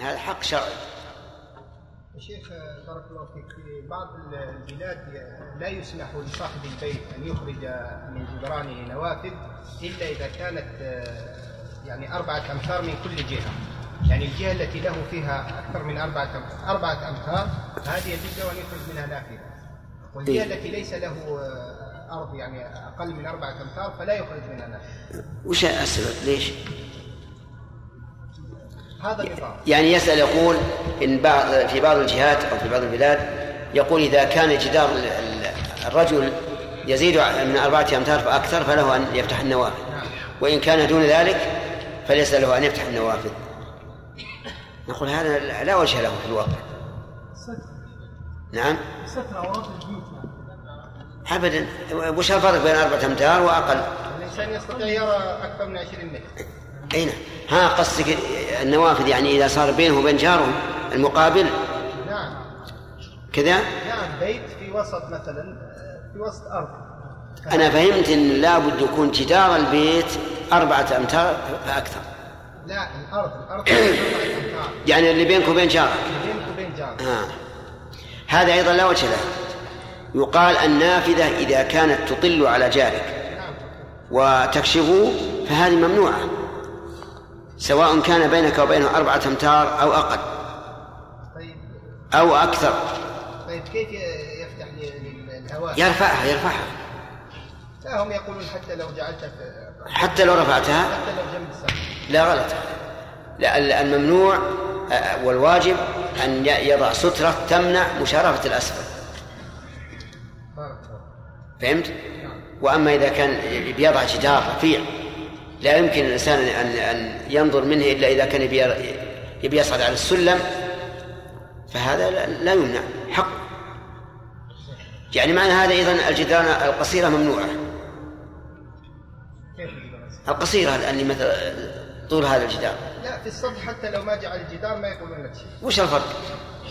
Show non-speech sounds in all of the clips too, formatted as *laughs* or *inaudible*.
هذا حق شرعي. شيخ بارك الله فيك. في بعض البلاد لا يسمح لصاحب البيت أن يخرج من جدرانه نوافذ إلا إذا كانت يعني أربعة أمتار من كل جهة. يعني الجهة التي له فيها أكثر من أربعة أربعة أمتار هذه يجوز أن يخرج منها نافذة. والجهة إيه؟ التي ليس له أرض يعني أقل من أربعة أمتار فلا يخرج منها نافذة. وش السبب ليش؟ هذا يعني يسأل يقول إن بعض في بعض الجهات أو في بعض البلاد يقول إذا كان جدار الرجل يزيد من أربعة أمتار فأكثر فله أن يفتح النوافذ. وإن كان دون ذلك فليس له أن يفتح النوافذ. نقول هذا لا وجه له في الواقع. نعم. ابدا. وش الفرق بين أربعة أمتار وأقل؟ الإنسان يستطيع يرى أكثر من 20 متر. اي نعم ها قصدك النوافذ يعني إذا صار بينه وبين جاره المقابل؟ نعم. كذا؟ نعم بيت في وسط مثلا في وسط أرض. أنا فهمت إن لابد يكون جدار البيت أربعة أمتار فأكثر. لا الأرض الأرض *coughs* يعني اللي بينك وبين جارك. بينك وبين جارك. آه. هذا أيضا لا وجه له. يقال النافذة إذا كانت تطل على جارك نعم. وتكشفه فهذه ممنوعة. سواء كان بينك وبينه أربعة أمتار أو أقل. طيب. أو أكثر. طيب كيف يفتح للهواء؟ يرفعها يرفعها. لا هم يقولون حتى لو جعلتها حتى لو رفعتها؟ حتى لو جنب السقف لا غلط. لا الممنوع آه، والواجب أن يضع سترة تمنع مشارفة الأسفل. فهمت؟ نعم. وأما إذا كان بيضع جدار رفيع لا يمكن الإنسان أن أن ينظر منه إلا إذا كان يبي يصعد على السلم فهذا لا يمنع حق. يعني معنى هذا إذن الجدران القصيرة ممنوعة. القصيرة اللي مثل طول هذا الجدار. لا في السطح حتى لو ما جعل الجدار ما يقولون لك شيء. وش الفرق؟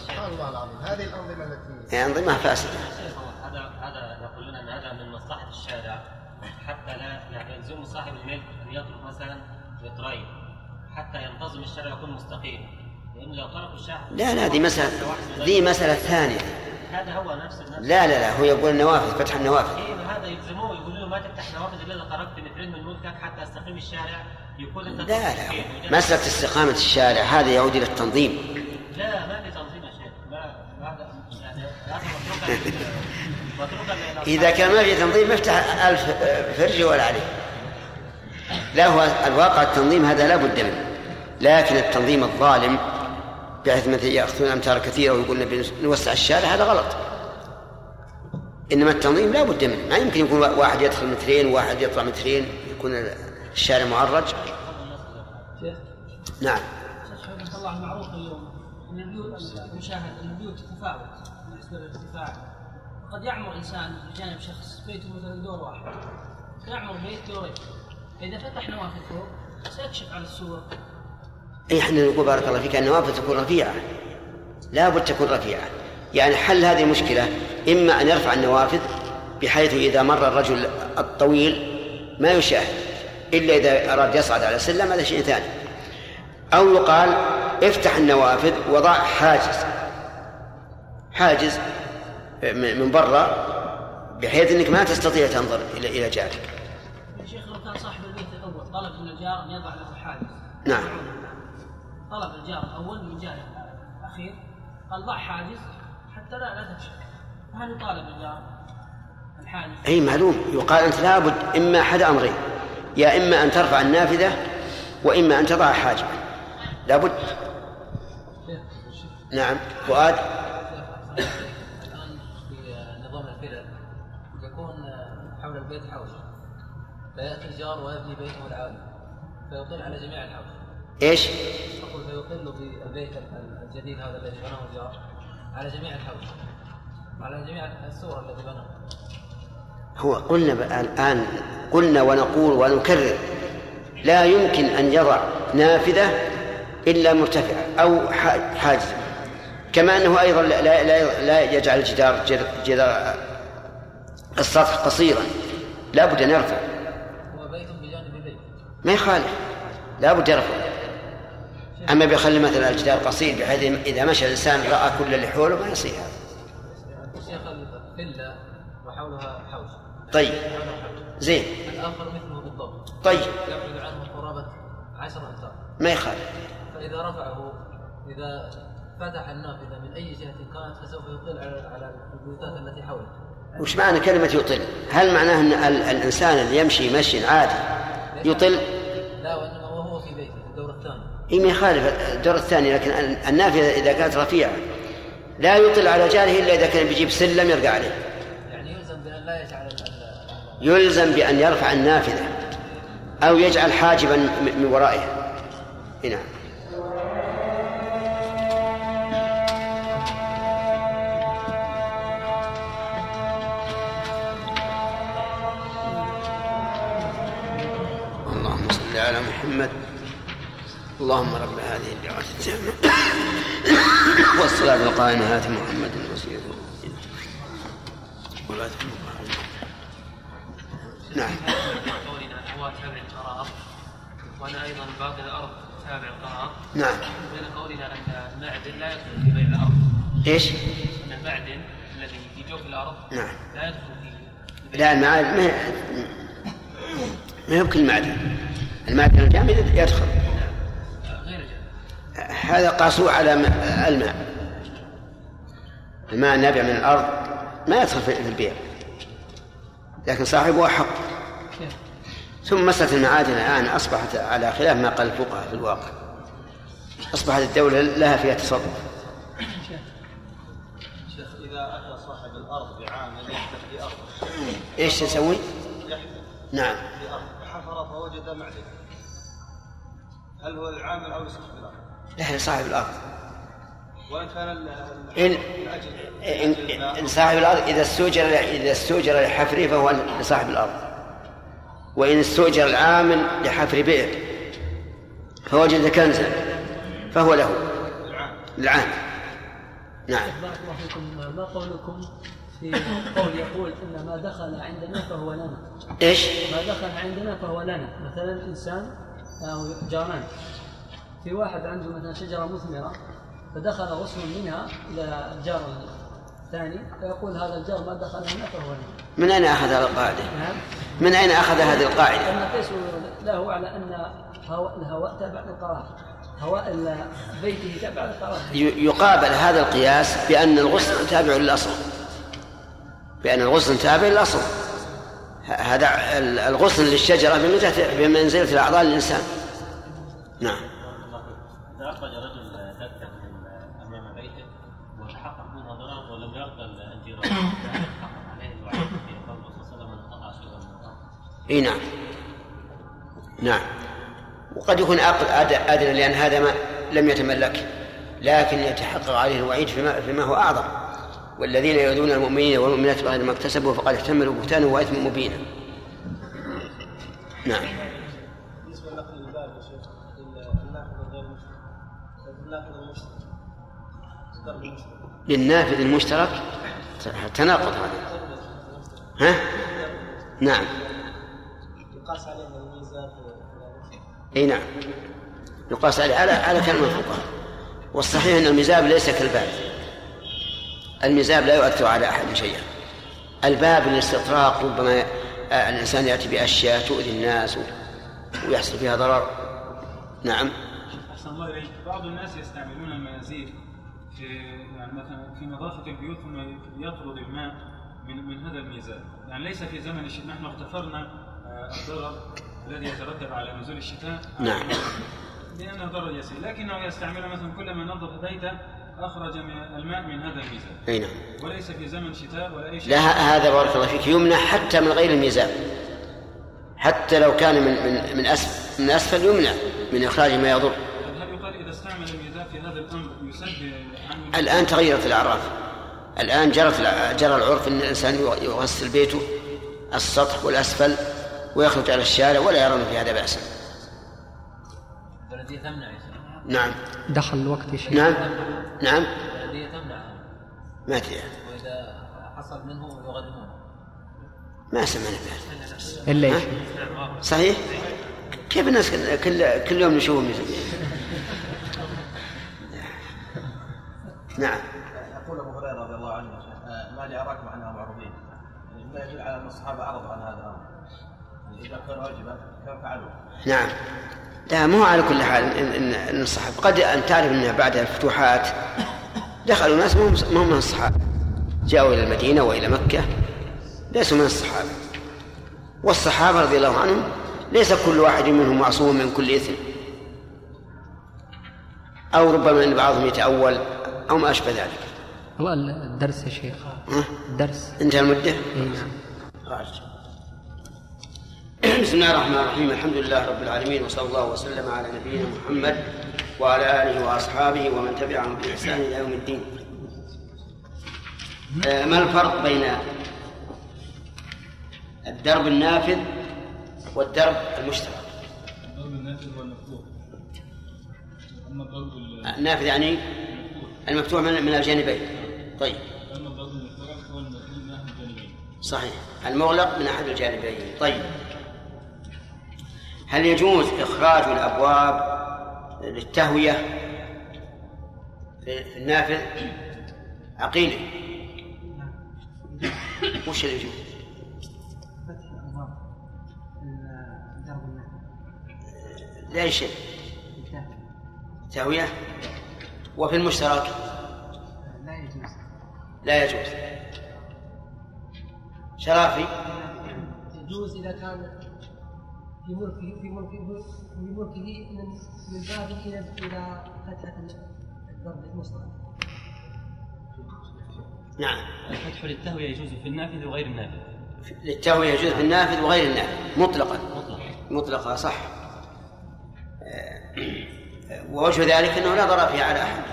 سبحان الله العظيم هذه الأنظمة التي هي أنظمة فاسدة. هذا هذا يقولون أن هذا من مصلحة الشارع حتى لا يعني يلزم صاحب الملك يترك مثلا مترين حتى ينتظم الشارع يكون مستقيم. لأن لو تركوا الشارع لا لا دي مسألة دي مسألة ثانية. هذا هو نفس لا لا لا هو يقول النوافذ فتح النوافذ. اي هذا يلزموه يقولوا له ما تفتح نوافذ إلا إذا خرجت مترين من ملكك حتى يستقيم الشارع يكون أنت لا لا مسألة استقامة الشارع هذا يعود إلى التنظيم. لا ما في تنظيم يا شيخ. ما هذا يعني *laughs* إذا كان ما في تنظيم يفتح ألف فرجة ولا عليه. لا هو الواقع التنظيم هذا لا بد منه. لكن التنظيم الظالم بحيث مثلا يأخذون أمتار كثيرة ويقولون نوسع الشارع هذا غلط. إنما التنظيم لا بد منه. ما يمكن يكون واحد يدخل مترين وواحد يطلع مترين يكون الشارع معرج. نعم. الله معروف اليوم ان البيوت المشاهد ان البيوت تتفاوت بالنسبة للارتفاع قد يعمر إنسان بجانب شخص بيته مثلا دور واحد. يعمر بيت دورين. فاذا فتح نوافذ فوق سيكشف على السور اي إحنا نقول بارك الله فيك النوافذ تكون رفيعة. لا بد تكون رفيعة. يعني حل هذه المشكلة إما أن يرفع النوافذ بحيث إذا مر الرجل الطويل ما يشاهد إلا إذا أراد يصعد على السلم هذا شيء ثاني. أو يقال افتح النوافذ وضع حاجز. حاجز من برا بحيث إنك ما تستطيع تنظر إلى إلى جارك. طلب من الجار أن يضع له حاجز. نعم. طلب الجار الأول من جار الاخير قال ضع حاجز حتى لا لا تكشف. فهل يطالب الجار الحاجز؟ أي معلوم يقال أنت لابد إما أحد أمرين يا إما أن ترفع النافذة وإما أن تضع حاجبا لابد. نعم فؤاد البيت حوش فيأتي الجار ويبني بيته العالي فيطل على جميع الحوش إيش؟ أقول فيطل بالبيت الجديد هذا الذي بناه الجار. على جميع الحوش على جميع السور التي بناه هو قلنا الآن قلنا ونقول ونكرر. لا يمكن أن يضع نافذة إلا مرتفعة أو حاجز كما أنه أيضا لا, لا, لا يجعل الجدار جدار السطح قصيرا. لا بد أن يرفع هو بيت بجانب بيت ما يخالف. لا بد يرفع. أما بيخلي مثلا الجدار قصير بحيث إذا مشى الإنسان رأى كل اللي حوله ما يصير هذا. الشيخ وحولها حوش. طيب. زين. الآخر مثله بالضبط. طيب. يبعد عنه قرابة عشر أمتار ما يخالف. فإذا رفعه إذا فتح النافذة من أي جهة كانت فسوف يطل على على البيوتات التي حوله. وش معنى كلمة يطل؟ هل معناه أن ال- الإنسان اللي يمشي مشي عادي؟ يطل؟ لا وإنما وهو في بيته في الدور الثاني. إيه ما يخالف الدور الثاني لكن ال- النافذة إذا كانت رفيعة لا يطل على جاره إلا إذا كان بيجيب سلم يرقى عليه. يعني يلزم بأن لا يجعل يلزم بأن يرفع النافذة أو يجعل حاجبا من ورائها إيه نعم. محمد. اللهم رب هذه الدعوة التامة. والصلاة القائمة آت محمد الوسيلة ولا نعم قولنا هو تابع القرار وأنا أيضا باقي الأرض تابع القرار نعم. بين قولنا ان المعدن لا يدخل في بيع الأرض إيش؟ ان المعدن الذي في جوف الأرض نعم. لا يدخل في لا المعادن ما ما هو بكل المعدن الجامد يدخل. هذا قاسوه على الماء. الماء النابع من الأرض ما يدخل في البيع. لكن صاحبه حق ثم مسألة المعادن الآن أصبحت على خلاف ما قال الفقهاء في الواقع. أصبحت الدولة لها فيها تصرف. شيخ إذا أتى صاحب الأرض بعامل يحدث في أرضه إيش تسوي؟ يحدث نعم. في أرض فحفر فوجد معدن. هل هو العامل أو لصاحب الأرض؟ لا صاحب الأرض. وإن كان إن إن, إن صاحب الأرض إذا استوجر إذا استوجر لحفره فهو لصاحب الأرض. وإن استوجر العامل لحفر بئر فوجد كنزا فهو له. العام نعم. بارك الله فيكم. ما قولكم في قول يقول إن ما دخل عندنا فهو لنا؟ إيش؟ ما دخل عندنا فهو لنا. مثلا إنسان أو جاران. في واحد عنده مثلا شجرة مثمرة فدخل غصن منها إلى الجار الثاني فيقول هذا الجار ما دخل هنا فهو من أين أخذ هذه القاعدة؟ نعم. من أين أخذ هذه القاعدة؟ لأن قيسوا له على أن هواء الهواء تابع للقرار هواء بيته تابع للقرار يقابل هذا القياس بأن الغصن تابع للأصل. بأن الغصن تابع للأصل. ه- هذا ال- الغصن للشجرة بمنزلة الأعضاء للإنسان. نعم. إذا أخرج رجل دكة من أمام بيته وتحقق منها ضرر ولم يرضى الجيران إي نعم. نعم. وقد يكون عقد أد- أدنى لأن هذا ما لم يتملك لكن يتحقق عليه الوعيد فيما, فيما هو أعظم. والذين يؤذون المؤمنين والمؤمنات بغير ما اكتسبوا فقد احتملوا بهتانا وإثما مبينا. نعم. بالنسبة لنقل الباب يا شيخ النافذ غير المشترك للنافذ المشترك؟ تناقض هذا. ها؟ نعم. يقاس عليه الميزان إي نعم. يقاس عليه على على كلام الفقهاء والصحيح أن المزاب ليس كالباب. المزاب لا يؤثر على أحد شيئا. الباب للاستطراق ربما آه، الإنسان يأتي بأشياء تؤذي الناس ويحصل فيها ضرر. نعم. أحسن الله إليك. بعض الناس يستعملون المنازيل في يعني مثلا في نظافة البيوت ثم يطرد الماء من من هذا الميزان. يعني ليس في زمن الشتاء نحن اغتفرنا آه، الضرر الذي يترتب على نزول الشتاء. نعم. لأنه ضرر يسير. لكنه يستعمل مثلا كلما نظف بيته أخرج من الماء من هذا الميزان. أي نعم. وليس في زمن شتاء ولا أي شيء. لا هذا بارك الله فيك. يمنع حتى من غير الميزاب حتى لو كان من من من اسفل من أسفل يمنع من إخراج ما يضر. هل يقال إذا استعمل الميزان في هذا الأمر يسد عنه الآن تغيرت الأعراف. الآن جرت جرى العرف أن الإنسان يغسل بيته السطح والأسفل ويخرج على الشارع ولا يرون في هذا بأسا. البلدية تمنع نعم. دخل الوقت يا شيخ. نعم. نعم. تمنع ما أدري. وإذا حصل منه يغرمونه ما سمعنا بهذا. إلا ها؟ إيش؟ صحيح؟ كيف الناس كل كل, كل يوم نشوفهم نعم. يقول أبو هريرة رضي الله عنه آه، ما لي أراكم عنها معروضين يعني ما يدل على أن الصحابة أعرضوا عن هذا الأمر. إذا كان واجبا كان فعلوه. نعم. لا مو على كل حال ان ان, الصحابة. قد أن تعرف أنها بعد الفتوحات. دخلوا ناس ما هم- من الصحابة. جاءوا إلى المدينة وإلى مكة. ليسوا من الصحابة. والصحابة رضي الله عنهم ليس كل واحد منهم معصوم من كل إثم. أو ربما إن بعضهم يتأول أو ما أشبه ذلك. والله الدرس يا شيخ؟ الدرس. انتهى المدة؟ اي نعم. بسم الله الرحمن الرحيم الحمد لله رب العالمين وصلى الله وسلم على نبينا محمد وعلى اله واصحابه ومن تبعهم باحسان إلى يوم الدين آه، ما الفرق بين الدرب النافذ والدرب المشترك الضرب النافذ هو المفتوح أما الضرب ال- النافذ يعني المفتوح من من الجانبين. طيب. أما الضرب المشترك هو المفتوح من أحد الجانبين. صحيح. المغلق من أحد الجانبين. طيب. هل يجوز إخراج الأبواب للتهوية؟ في النافذ عقيله وش اللي يجوز؟ لا شيء تهوية. وفي المشترك؟ لا يجوز لا يجوز. شرافي؟ يجوز إذا كان في ملكه في ملكه في ملكه من من بابه إلى إلى فتحة الضرب المصطلح نعم. الفتح للتهوية يجوز في النافذ وغير النافذ. للتهوية يجوز في النافذ وغير النافذ. مطلقا. مطلقا. مطلقة صح. آه، ووجه ذلك أنه لا ضرر فيه على أحد.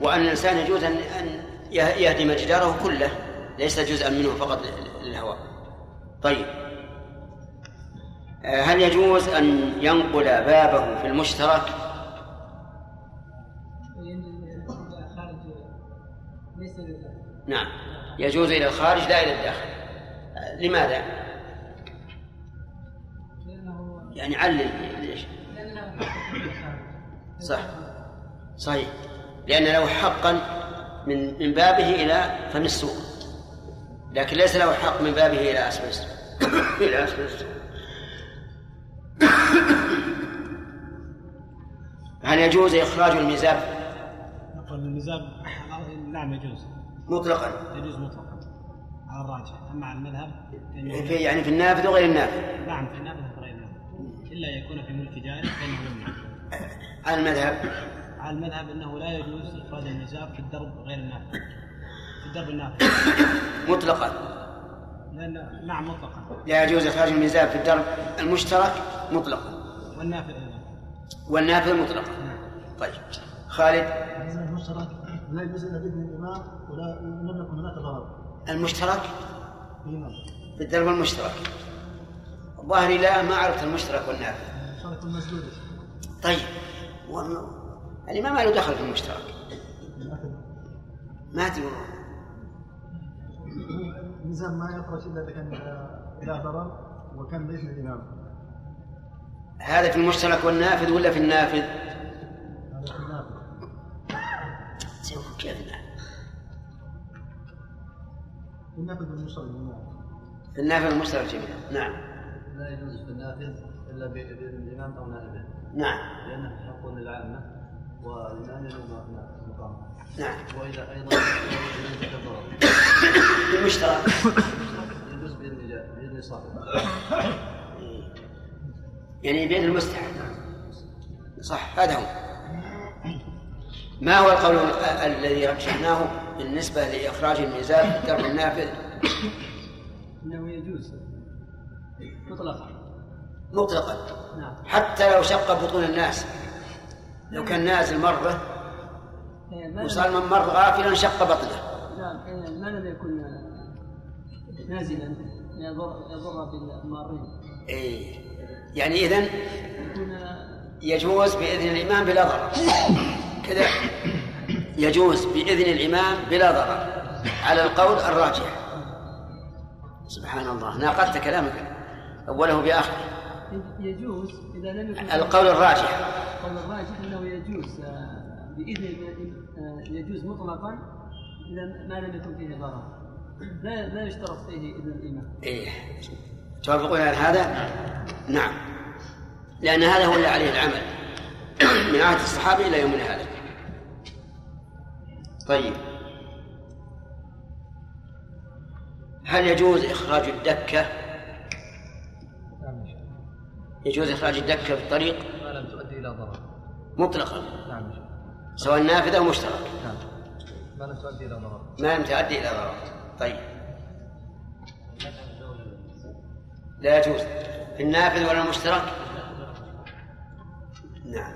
وأن الإنسان يجوز أن أن يهدم جداره كله ليس جزءا منه فقط للهواء طيب. هل يجوز أن ينقل بابه في المشترك؟ نعم. يجوز إلى الخارج لا إلى الداخل. آه، لماذا؟ يعني علل ليش؟ صح. صحيح. لأن له حقا من من بابه إلى فم السوق. لكن ليس له حق من بابه إلى أسفل السوق. *coughs* إلى أسفل السوق. *coughs* هل يجوز إخراج الميزاب؟ نقول الميزاب نعم يجوز. مطلقا. يجوز مطلقا. على الراجح. أما على المذهب فإنه- في يعني في النافذ وغير النافذ. نعم في النافذ وغير النافذ. إلا يكون في ملك جاري فانه يمنع على المذهب. على المذهب إنه لا يجوز إخراج الميزاب في الدرب غير النافذ. في الدرب النافذ. *coughs* مطلقا. نعم مطلقا. لا يجوز إخراج الميزاب في الدرب المشترك مطلقا. والنافذ أيضا. والنافذ مطلقا. طيب خالد؟ المشترك لا يجوز إلا بإذن الإمام ولا لم يكن هناك ضرر. المشترك؟ في الدرب المشترك. ظاهري لا ما عرفت المشترك والنافذ المشترك المسدود طيب و- الإمام ما له دخل في المشترك. ما تقول الميزان ما يخرج إلا إذا كان إلى ضرر وكان باذن الإمام. هذا في المشترك والنافذ ولا في النافذ؟ هذا في النافذ. كيف النافذ؟ في النافذ المشترك في النافذ المشترك جميعا. نعم. لا يجوز في النافذ إلا بإذن الامام أو نائبه نعم. لأنه حق للعامة والإمام له نعم. الضرر في المشترك يجوز صاحبه يعني بين المستحق. صح هذا هو. ما هو القول ال- الذي رجحناه بالنسبة لإخراج الميزان في الدرب النافذ؟ إنه يجوز. مطلقا. مطلقا. نعم. حتى لو شق بطون الناس. لو كان نازل مرة وصار لم- من مر غافلا شق بطنه. نعم إيه، ما لم يكن نازلا يضر يضر بالمارين. إيه. يعني يكون يجوز بإذن الإمام بلا ضرر. كذا. يجوز بإذن الإمام بلا ضرر. على القول الراجح. سبحان الله. ناقضت كلامك. أوله بآخره. يجوز إذا لم يكن القول الراجح. القول الراجح أنه يجوز بإذن آه، يجوز مطلقا إذا ما لم يكن فيه ضرر. لا لا يشترط فيه إذن الإمام إيه. توافقون على هذا؟ نعم. لأن هذا هو اللي عليه العمل. من عهد الصحابة إلى يومنا هذا. طيب. هل يجوز إخراج الدكة؟ يجوز إخراج الدكة في الطريق ما لم تؤدي إلى ضرر. مطلقا. نعم سواء نافذ أو مشترك. نعم. ما لم تؤدي إلى ضرر. ما لم تؤدي إلى ضرر. طيب. لا يجوز. في النافذ ولا المشترك؟ نعم.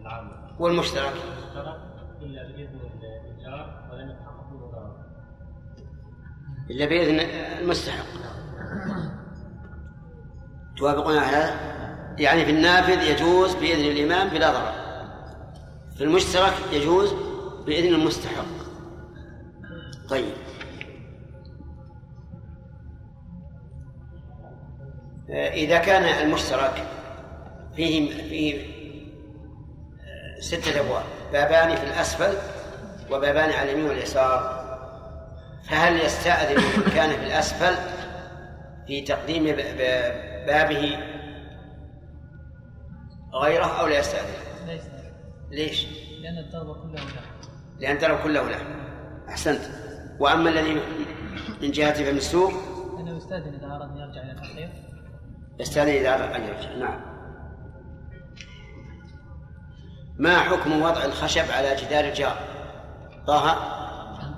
العامة. والمشترك؟ المشترك إلا بإذن ولم يتحقق منه ضرر. إلا بإذن المستحق. توافقون على هذا؟ يعني في النافذ يجوز بإذن الإمام بلا ضرر. في المشترك يجوز بإذن المستحق. طيب. آه، إذا كان المشترك فيه فيه آه، ستة أبواب. بابان في الأسفل وبابان على اليمين واليسار. فهل يستأذن من كان في الأسفل في تقديم بابه غيره أو لا يستأذن؟ ليس ليش؟ لأن الدرب كله له. لأن ترى كله له. أحسنت. وأما الذي من جهة فم السوق أنه يستأذن إذا أراد أن يرجع إلى التحقيق يستأذن إذا أراد أن يرجع. نعم. ما حكم وضع الخشب على جدار الجار؟ طه؟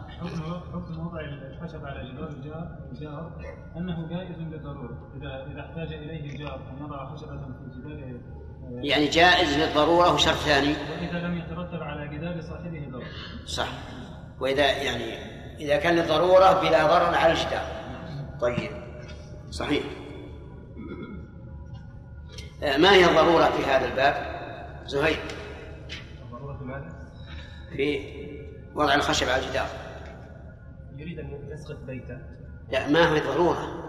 حكم حكم وضع الخشب على جدار الجار الجار أنه جائز للضرورة. اذا إذا احتاج إليه الجار ان يضع خشبة في جدار يعني جائز للضرورة وشرط ثاني؟ وإذا لم يترتب على جدار صاحبه ضرر صح. وإذا يعني إذا كان للضرورة بلا ضرر على الجدار طيب. صحيح. آه، ما هي الضرورة في هذا الباب؟ زهير. الضرورة في ماذا؟ في وضع الخشب على الجدار. يريد أن يسقط بيته. لا ما هي ضرورة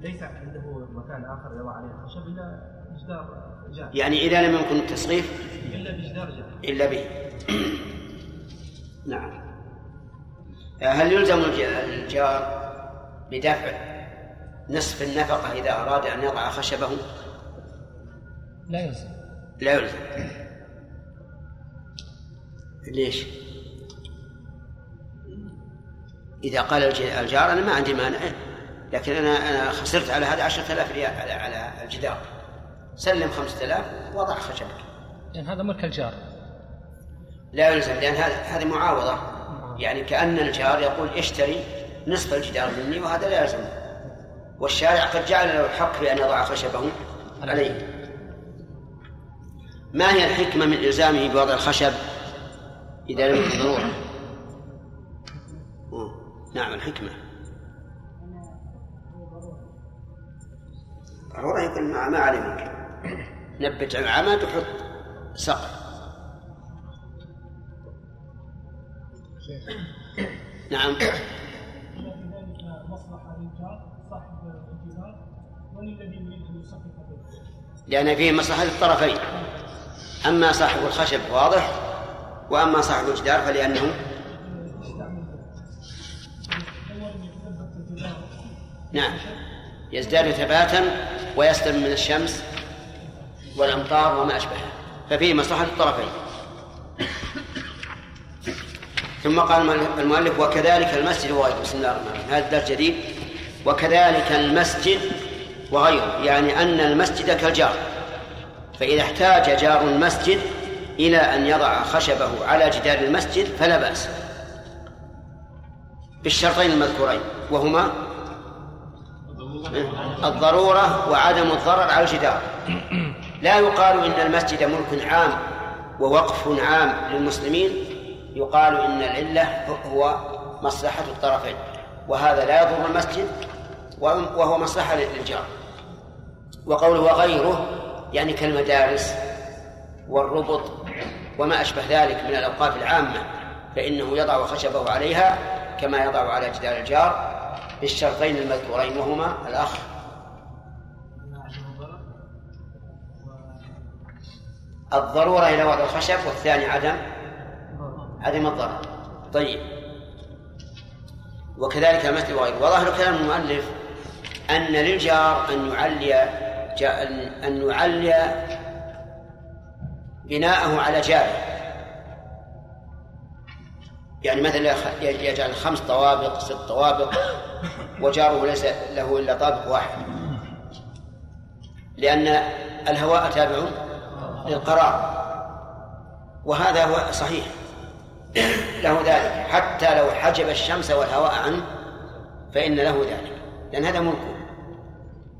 ليس عنده مكان آخر يضع عليه الخشب إلا جدار جار يعني إذا لم يمكن التصريف إلا بجدار جار إلا به. *clears throat* نعم. هل يلزم الج- الجار بدفع نصف النفقة إذا أراد أن يضع خشبه؟ لا يلزم. لا يلزم. ليش؟ إذا قال الج- الجار أنا ما عندي مانع. لكن أنا أنا خسرت على هذا عشرة آلاف ريال على على الجدار. سلم خمسة آلاف وضع خشبك. لأن هذا ملك الجار. لا يلزم لأن هذا هذه معاوضة. يعني كأن الجار يقول اشتري نصف الجدار مني وهذا لا يلزم. والشارع قد جعل له الحق بأن يضع خشبه عليه. ما هي الحكمة من إلزامه بوضع الخشب إذا لم يكن ضرورة. *coughs* نعم الحكمة. ضرورة يكون ما ما عليه منك نبت عمد وحط سقف نعم. لأن فيه مصلحة للطرفين. أما صاحب الخشب واضح وأما صاحب الجدار فلأنه نعم. يزداد ثباتا ويسلم من الشمس والأمطار وما أشبهها ففيه مصلحة للطرفين ثم قال المؤلف وكذلك المسجد وغيره بسم الله الرحمن الرحيم. هذا درس جديد. وكذلك المسجد وغيره. يعني أن المسجد كالجار. فإذا احتاج جار المسجد إلى أن يضع خشبه على جدار المسجد فلا بأس. بالشرطين المذكورين. وهما الضرورة وعدم الضرر على الجدار. لا يقال إن المسجد ملك عام ووقف عام للمسلمين. يقال إن العلة هو مصلحة الطرفين وهذا لا يضر المسجد وهو مصلحة للجار. وقوله وغيره يعني كالمدارس والربط وما أشبه ذلك من الأوقاف العامة فإنه يضع خشبه عليها كما يضع على جدار الجار. بالشرطين المذكورين وهما الأخ. الضرورة إلى وضع الخشب والثاني عدم. عدم الضرر. طيب. وكذلك مثل وغيره وظاهر كلام المؤلف أن للجار أن يعلي أن يعلي بناءه على جاره. يعني مثلا يجعل خمس طوابق ست طوابق وجاره ليس له إلا طابق واحد. لأن الهواء تابع للقرار وهذا هو صحيح. له ذلك. حتى لو حجب الشمس والهواء عنه فإن له ذلك. لأن هذا ملكه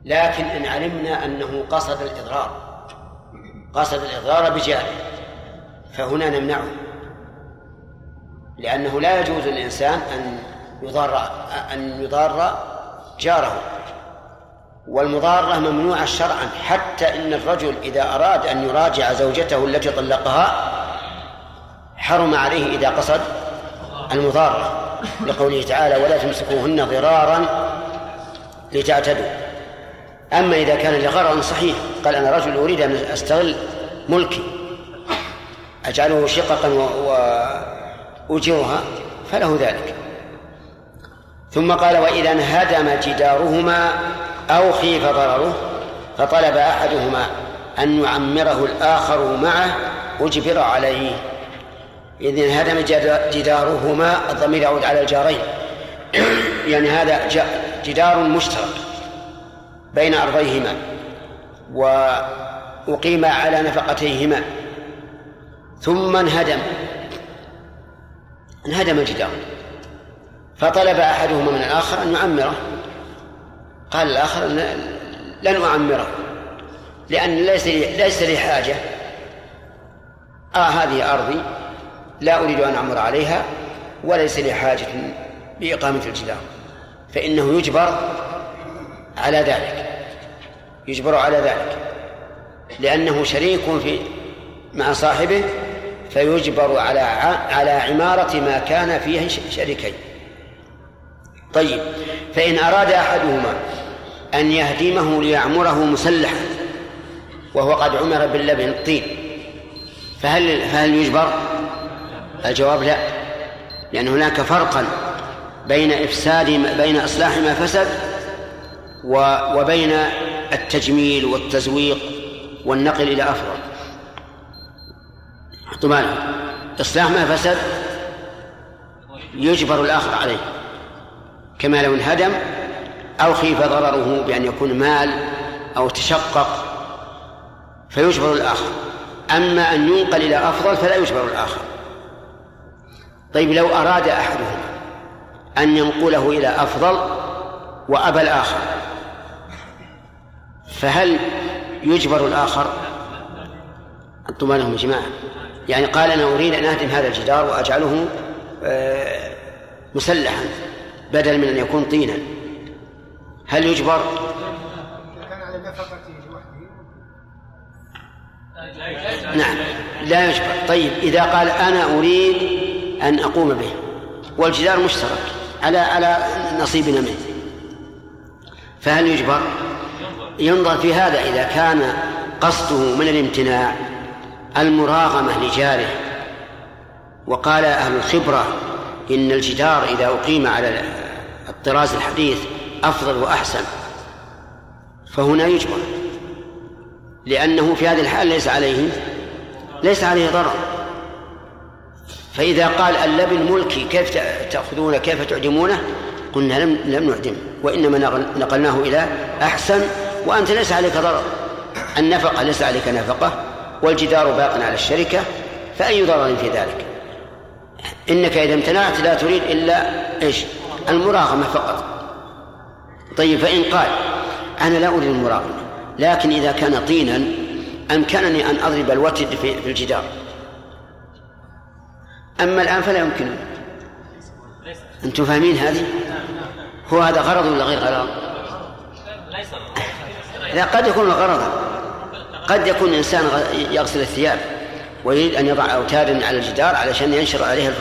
لكن إن علمنا أنه قصد الإضرار قصد الإضرار بجاره فهنا نمنعه. لأنه لا يجوز للإنسان أن يضار أن يضار جاره. والمضارة ممنوعة شرعا حتى إن الرجل إذا أراد أن يراجع زوجته التي طلقها حرم عليه إذا قصد المضارة. لقوله تعالى ولا تمسكوهن ضرارا لتعتدوا. أما إذا كان لغرض صحيح قال أنا رجل أريد أن أستغل ملكي أجعله شققا وأجرها فله ذلك. ثم قال وإذا انهدم جدارهما أو خيف ضرره فطلب أحدهما أن يعمره الآخر معه أجبر عليه. إذ انهدم جدارهما الضمير يعود على الجارين. *coughs* يعني هذا جدار مشترك بين أرضيهما وأقيم على نفقتيهما. ثم انهدم. انهدم الجدار. فطلب أحدهما من الآخر أن يعمره. قال الآخر لن أعمره لأن ليس لي ليس لي حاجة. آه هذه أرضي لا أريد أن أعمر عليها وليس لي حاجة بإقامة الجدار. فإنه يجبر على ذلك. يجبر على ذلك. لأنه شريك في مع صاحبه فيجبر على على عمارة ما كان فيه شريكين طيب فإن أراد أحدهما أن يهدمه ليعمره مسلحا وهو قد عمر باللبن الطين فهل فهل يجبر؟ الجواب لا لأن هناك فرقا بين إفساد بين إصلاح ما فسد وبين التجميل والتزويق والنقل إلى أفضل حطوا إصلاح ما فسد يجبر الآخر عليه. كما لو انهدم أو خيف ضرره بأن يكون مال أو تشقق فيجبر الآخر. أما أن ينقل إلى أفضل فلا يجبر الآخر. طيب لو أراد أحدهما أن ينقله إلى أفضل وأبى الآخر فهل يجبر الآخر؟ أنتم لهم جماعة. يعني قال أنا أريد أن أهدم هذا الجدار وأجعله آه، مسلحا بدل من أن يكون طينا هل يجبر؟ نعم لا يجبر طيب إذا قال أنا أريد أن أقوم به والجدار مشترك على على نصيبنا منه فهل يجبر؟ ينظر في هذا إذا كان قصده من الامتناع المراغمة لجاره وقال أهل الخبرة إن الجدار إذا أقيم على الطراز الحديث أفضل وأحسن فهنا يجبر لأنه في هذه الحال ليس عليه ليس عليه ضرر. فإذا قال اللبن ملكي كيف تأخذونه كيف تعدمونه؟ قلنا لم لم نعدم وإنما نقلناه إلى أحسن وأنت ليس عليك ضرر النفقة ليس عليك نفقة والجدار باق على الشركة فأي ضرر في ذلك؟ إنك إذا امتنعت لا تريد إلا إيش؟ المراغمة فقط. طيب فإن قال أنا لا أريد المراغمة لكن إذا كان طينا أمكنني أن أضرب الوتد في الجدار. أما الآن فلا يمكن. أنتم فاهمين هذه؟ هو هذا غرض ولا غير غرض؟ لا قد يكون غرضا. قد يكون إنسان يغسل الثياب ويريد أن يضع أوتادا على الجدار علشان ينشر عليها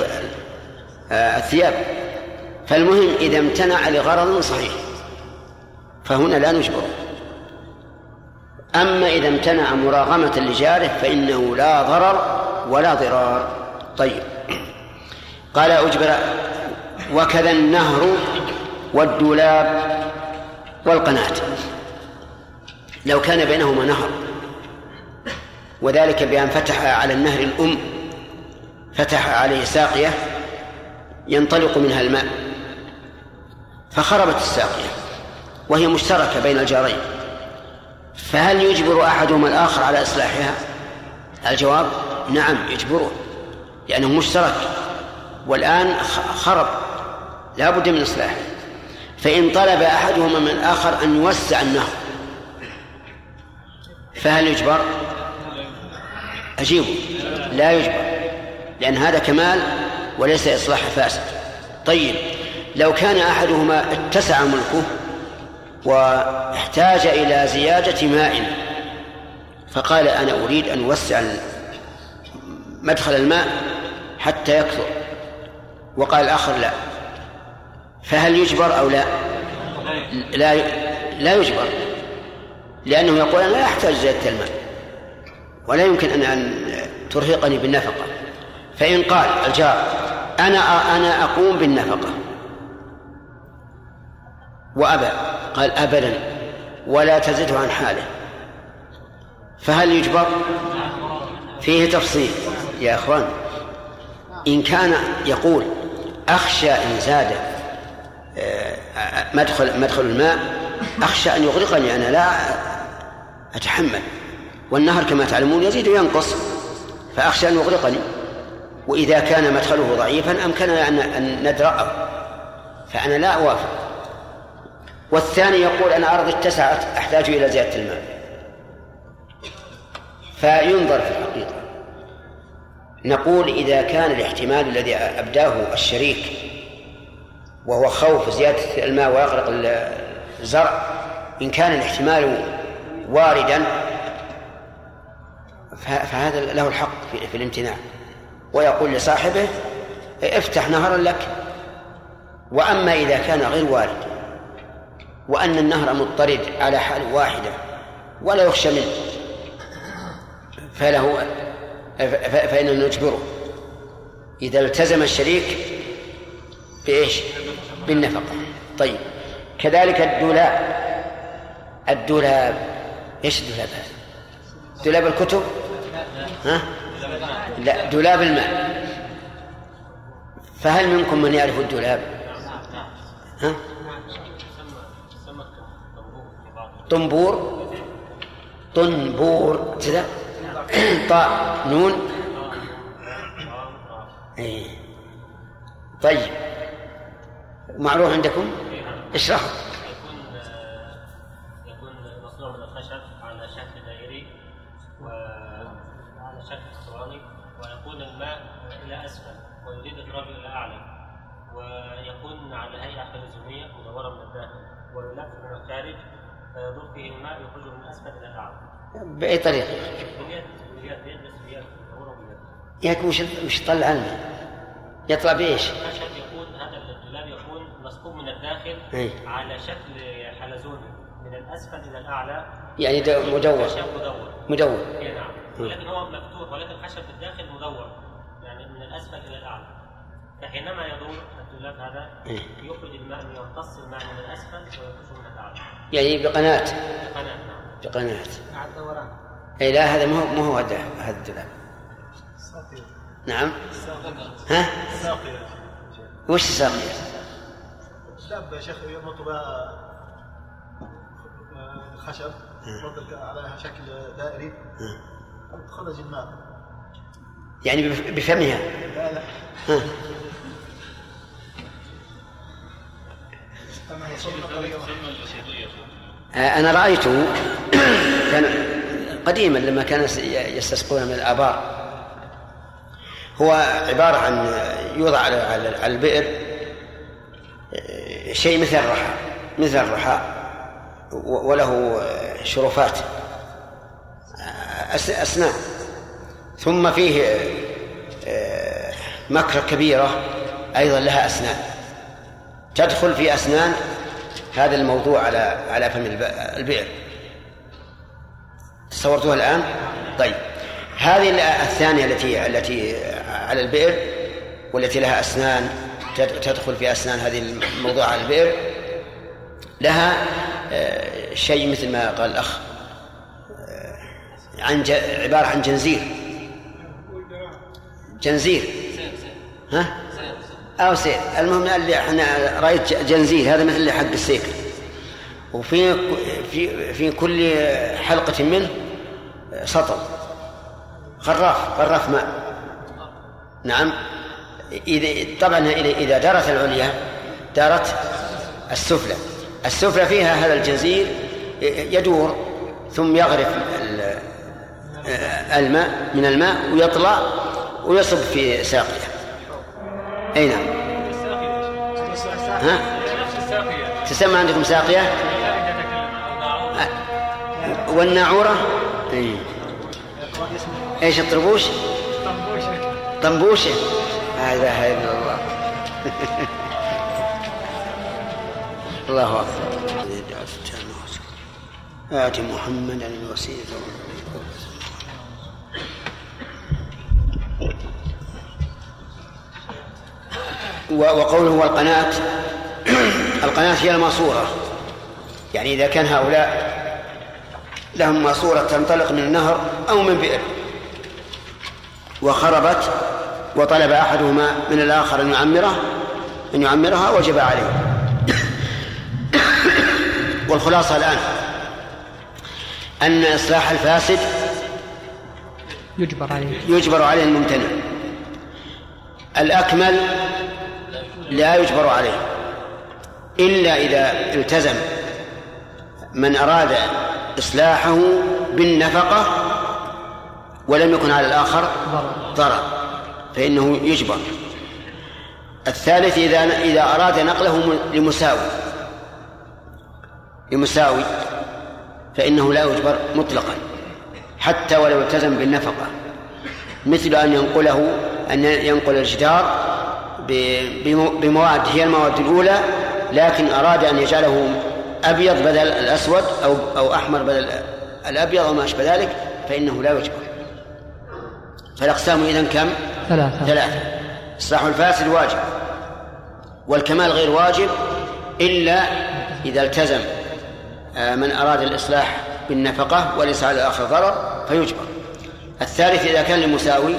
آه، الثياب. فالمهم إذا امتنع لغرض صحيح فهنا لا نجبره أما إذا امتنع مراغمة لجاره فإنه لا ضرر ولا ضرار. طيب. قال أجبر وكذا النهر والدولاب والقناة. لو كان بينهما نهر وذلك بأن فتح على النهر الأم فتح عليه ساقية ينطلق منها الماء فخربت الساقية وهي مشتركة بين الجارين. فهل يجبر أحدهما الآخر على إصلاحها؟ الجواب نعم يجبره لأنه مشترك. والآن خرب لا بد من إصلاحه. فإن طلب أحدهما من الآخر أن يوسع النهر فهل يجبر؟ أجيبه لا يجبر. لأن هذا كمال وليس إصلاح فاسد طيب لو كان أحدهما اتسع ملكه واحتاج إلى زيادة ماء فقال أنا أريد أن أوسع مدخل الماء حتى يكثر. وقال الآخر لا. فهل يجبر أو لا؟ لا لا يجبر. لأنه يقول أنا لا أحتاج زيادة الماء. ولا يمكن أن أن ترهقني بالنفقة. فإن قال الجار أنا أنا أقوم بالنفقة. وأبى. قال أبدا. ولا تزده عن حاله. فهل يجبر؟ فيه تفصيل. يا أخوان إن كان يقول أخشى إن زاد آه، مدخل مدخل الماء أخشى أن يغرقني أنا لا أتحمل. والنهر كما تعلمون يزيد وينقص. فأخشى أن يغرقني. وإذا كان مدخله ضعيفا أمكننا أن ندرأه فأنا لا أوافق. والثاني يقول أنا أرضي اتسعت أحتاج إلى زيادة الماء. فينظر في الحقيقة. نقول إذا كان الاحتمال الذي أبداه الشريك وهو خوف زيادة الماء ويغرق الزرع إن كان الاحتمال واردا فهذا له الحق في الامتناع ويقول لصاحبه افتح نهرا لك وأما إذا كان غير وارد وأن النهر مضطرد على حال واحدة ولا يخشى منه فله فإننا نجبره إذا التزم الشريك بإيش؟ بالنفقة طيب كذلك الدولاب الدولاب إيش الدولاب هذا؟ دولاب الكتب؟ ها؟ لا دولاب الماء. فهل منكم من يعرف الدولاب؟ ها؟ طنبور. طنبور. كذا. *clears throat* طاء. نون. إيه. طيب. معروف عندكم؟ اشرحوا. وعلى شكل اسطواني ويكون الماء إلى أسفل ويريد اخراجه إلى أعلى ويكون على هيئة حلزونيه مدوره من الداخل ويلف من الخارج فيدور فيه الماء يخرجه من أسفل إلى الاعلى. بأي طريقة؟ باليد باليد بيد بس بيد مدوره باليد. ياك وش وش يطلع الماء؟ يطلع بإيش؟ الخشب يكون هذا الدولاب يكون مصبوب من الداخل إيه. على شكل حلزوني من الأسفل إلى الأعلى يعني دو- مدور مدور مدور اي نعم ولكن هو مفتوح ولكن الخشب بالداخل مدور يعني من الأسفل إلى الأعلى. فحينما يدور الدولاب هذا إيه. يخرج الماء يمتص الماء من الأسفل ويخرجه من الأعلى. يعني بقناة قناة. نعم. بقناة مع الدوران اي لا هذا ما هو ما هو هذا هذا الدولاب. نعم. ها؟ وش الساقية؟ داب يا شيخ يربط بها الخشب يربط على شكل دائري. خرج الماء. يعني بف- بفمها. لا لا. آه، أنا رأيته *coughs* كان قديما لما كان يس- يستسقون من الآبار. هو عبارة عن يوضع على البئر آه، شيء مثل الرحى مثل الرحى وله شرفات. أسنان. ثم فيه آه، مكرة كبيرة أيضا لها أسنان. تدخل في أسنان هذا الموضوع على على فم الب- البئر. تصورتوها الآن؟ طيب. هذه الثانية التي التي على البئر والتي لها أسنان تد- تدخل في أسنان هذه الموضوع على البئر لها آه، شيء مثل ما قال الأخ آه، عن ج- عبارة عن جنزير. جنزير. ها؟ أو سير المهم اللي إحنا رأيت جنزير. هذا مثل حق السيكل وفي في في كل حلقة منه سطل غراف غراف ماء. نعم. إذا طبعا إذا دارت العليا دارت السفلى السفلى فيها هذا الجزير يدور ثم يغرف الماء من الماء ويطلع ويصب في ساقية. أي نعم. ها؟ تسمى عندكم ساقية؟ والناعورة؟ أي. إيش الطربوش؟ طنبوشة. لا إله إلا الله. *laughs* الله أكبر. آت محمدا الوسيلة و- وقوله والقناة. القناة هي الماسورة. يعني إذا كان هؤلاء لهم ماسورة تنطلق من النهر أو من بئر وخربت وطلب أحدهما من الآخر أن يعمره أن يعمرها وجب عليه. والخلاصة الآن. أن إصلاح الفاسد يجبر عليه. يجبر عليه الممتنع. الأكمل لا يجبر عليه. إلا إذا التزم من أراد إصلاحه بالنفقة ولم يكن على الآخر ضرر فإنه يجبر. الثالث إذا إذا أراد نقله لمساوي لمساوي فإنه لا يجبر مطلقا حتى ولو التزم بالنفقة. مثل أن ينقله أن ينقل الجدار بمواد هي المواد الأولى لكن أراد أن يجعله أبيض بدل الأسود أو أو أحمر بدل الأبيض أو ما أشبه ذلك فإنه لا يجبر فالأقسام إذن كم؟ ثلاثة. ثلاثة. إصلاح الفاسد واجب والكمال غير واجب إلا إذا التزم آه، من أراد الإصلاح بالنفقة وليس على الآخر ضرر فيجبر. الثالث إذا كان لمساوي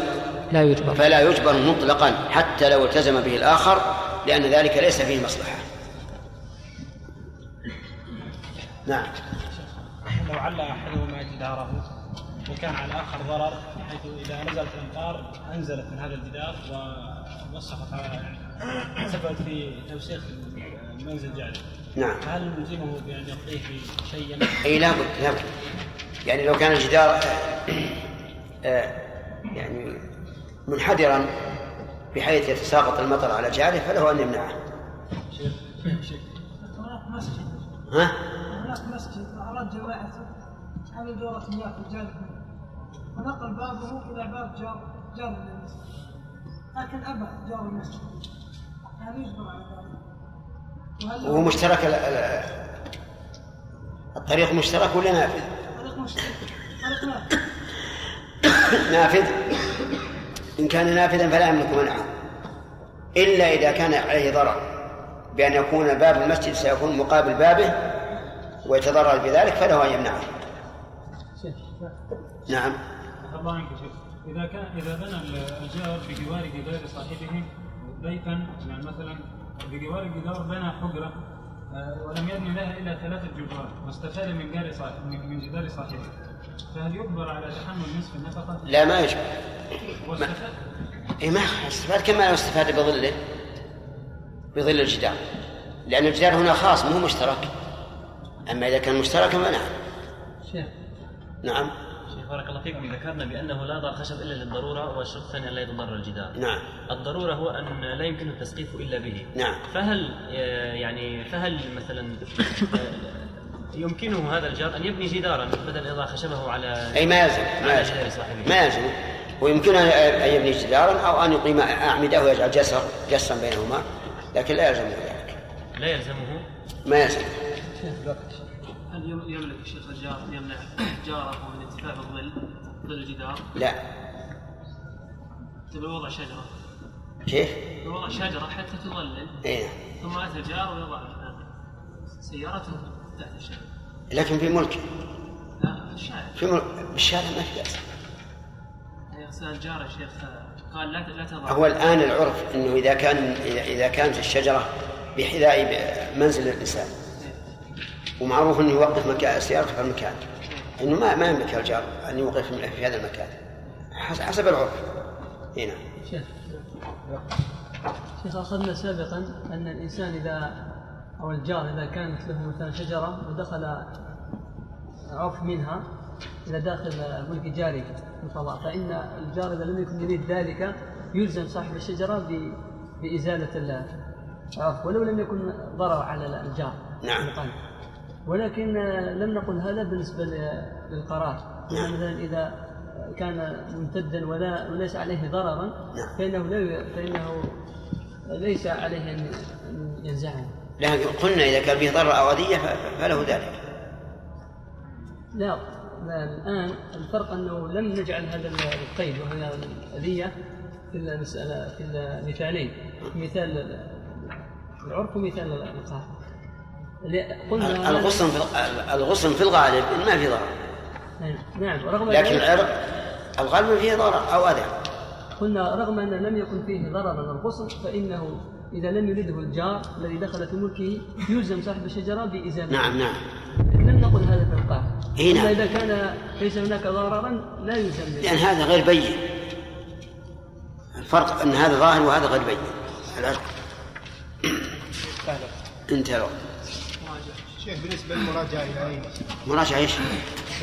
لا يجبر. فلا يجبر مطلقا حتى لو التزم به الآخر لأن ذلك ليس فيه مصلحة. نعم. لو عل احدهما جداره وكان على الآخر ضرر بحيث إذا نزلت الامطار أنزلت من هذا الجدار ووسخت يعني سببت في توسيخ المنزل جعله. نعم. فهل نلزمه بأن يقضيه يمنع؟ أي لابد لابد يعني لو كان الجدار آه، آه، يعني منحدرا بحيث يتساقط المطر على جعله فله أن يمنعه. هناك مسجد. ها؟ هناك مسجد. أراد جماعة هذه دورة مياه في الجانب. ونقل بابه إلى باب جار جار المسجد لكن أبى جار المسجد. هل يجبر على ذلك؟ وهو مشترك ال- ال- الطريق مشترك ولا نافذ؟ طريق مشترك. طريق نافذ. نافذ. إن كان نافذا فلا يملك منعه إلا إذا كان عليه ضرر بأن يكون باب المسجد سيكون مقابل بابه ويتضرر بذلك فله أن يمنعه. نعم. الله عنك شيخ. إذا كان إذا بنى الجار بجوار جدار صاحبه بيتا يعني مثلا بجوار الجدار بنى حجرة آه، ولم يبني لها إلا ثلاثة جدران واستفاد من جار صاحب من من جدار صاحبه. فهل يجبر على تحمل نصف النفقه؟ لا ما يجب. واستفاد إيه ما استفاد. كما لو استفاد بظله بظل الجدار. لأن الجدار هنا خاص مو مشترك. أما إذا كان مشتركا فنعم. شيخ. نعم. شيخ بارك الله فيكم. ذكرنا بأنه لا ضر خشب إلا للضرورة والشرط الثاني ان لا يتضرر الجدار. نعم. الضرورة هو أن لا يمكن التسقيف إلا به. نعم. فهل آه، يعني فهل مثلا آه، يمكنه هذا الجار أن يبني جدارا بدل اضاء خشبه على أي ما يلزم ما على يلزم؟ ما يلزم ويمكنه أن يبني جدارا أو أن يقيم أعمدة ويجعل جسر جسرا بينهما لكن لا يلزم ذلك. لا يلزمه؟ ما يلزم هل يم- يملك الشيخ الجار يمنع جاره من انتفاع بالظل ظل الجدار؟ لا. بوضع شجرة؟ كيف؟ بوضع شجرة حتى تظلل. اي ثم أتى الجار ويضع سيارته. لكن في ملك. لا في ملك. بالشارع ما في بأس. يا شيخ قال لا لا تضع. هو الآن العرف أنه إذا كان إذا كانت الشجرة بحذاء منزل الإنسان. ومعروف أنه يوقف مكان سيارته في المكان. أنه ما ما يملك الجار أن يوقف في هذا المكان. حس- حسب العرف. هنا. شيخ شيخ أخذنا سابقا أن الإنسان إذا أو الجار إذا كانت له مثلا شجرة ودخل عرف منها إلى داخل ملك جاري في الفضاء فإن الجار إذا لم يكن يريد ذلك يلزم صاحب الشجرة بإزالة العرف ولو لم يكن ضرر على الجار. نعم. ولكن لم نقل هذا بالنسبة للقرار. يعني مثلا إذا كان ممتدا ولا وليس عليه ضررا فإنه لا فإنه ليس عليه أن أن ينزعه. لكن قلنا إذا كان فيه ضرر أو أذية فله ذلك. لا الآن الفرق أنه لم نجعل هذا القيد وهي الأذية في المسألة في المثالين مثال العرف ومثال القهر. قلنا الغصن في الغصن في الغالب ما في ضرر. نعم رغم لكن العرق الغالب فيه ضرر أو أذى. قلنا رغم أن لم يكن فيه ضرر الغصن فإنه إذا لم يرده الجار الذي دخل في ملكه يلزم صاحب الشجرة بإزالته. نعم نعم. لم نقل هذا في القاعدة إي نعم. إذا كان ليس هناك ضررا لا يلزم به. لأن هذا غير بين. الفرق أن هذا ظاهر وهذا غير بين. العرق انتهى الوقت. شيخ بالنسبة للمراجعة إلى أين؟ مراجعة إيش؟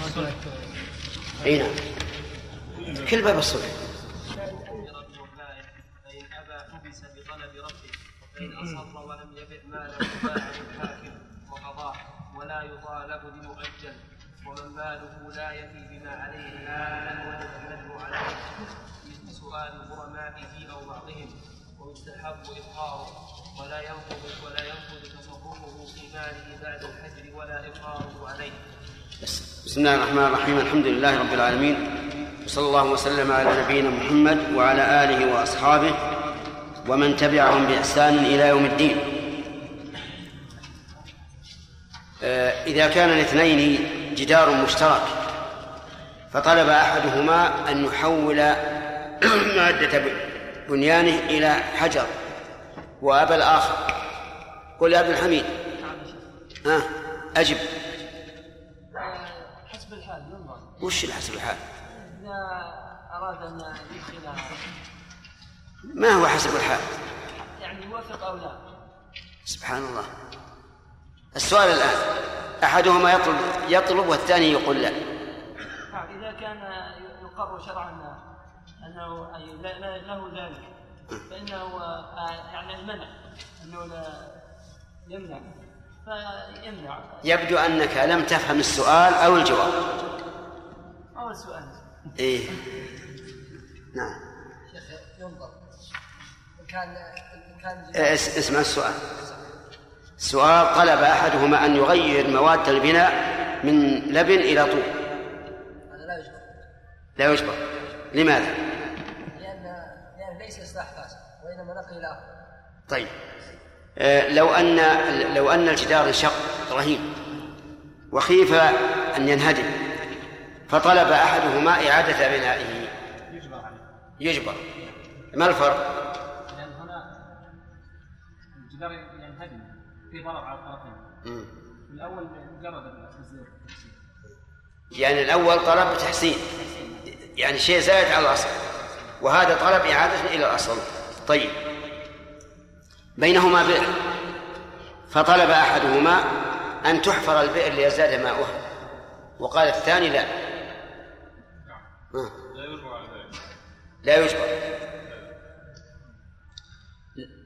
مساله إي نعم. كل باب الصلح فإن أبى حبس بطلب فإن أصر ولم يبع ماله باع الحاكم وقضاه ولا يطالب بمؤجل ومن ماله لا يفي بما عليه وجب الندم عليه مثل سؤال غرمائه أو بعضهم ويستحب إقراره ولا ينقض ولا ينقض تصرفه في ماله بعد الحجر ولا إقراره عليه. بسم الله الرحمن الرحيم الحمد لله رب العالمين وصلى الله وسلم على نبينا محمد وعلى آله وأصحابه ومن تبعهم بإحسان إلى يوم الدين. آه، إذا كان الاثنين جدار مشترك فطلب أحدهما أن يحول *clears throat* مادة بنيانه إلى حجر وأبى الآخر. قل يا ابن الحميد. ها أجب. حسب الحال وش حسب الحال؟ إذا أراد أن يدخل ما هو حسب الحال. يعني يوافق أو لا؟ سبحان الله. السؤال الآن أحدهما يطلب يطلب والثاني يقول لا. إذا كان يقر شرعا أنه أي له ذلك فإنه آه، يعني المنع أنه لا يمنع فيمنع. يبدو أنك لم تفهم السؤال أو الجواب. أول سؤال إيه. نعم. شيخ ينظر. كان إن كان إيه، إس- اسمع السؤال. السؤال طلب أحدهما أن يغير مواد البناء من لبن إلى طوب. هذا لا يجبر. لا يجبر. لماذا؟ لأن لأن ليس إصلاح فاسد وإنما نقل آخر. طيب. آه، لو أن لو أن الجدار انشق رهين وخيف أن ينهدم فطلب أحدهما إعادة بنائه. يجبر يجبر. ما الفرق؟ الجدار ينهدم في ضرر على الطرفين. مم. الأول مجرد يعني الأول طلب تحسين. يعني شيء زائد على الأصل. وهذا طلب إعادة إلى الأصل. طيب. بينهما بئر. فطلب أحدهما أن تحفر البئر ليزداد ماؤها. وقال الثاني لا. لا يجبر على ذلك. لا يجبر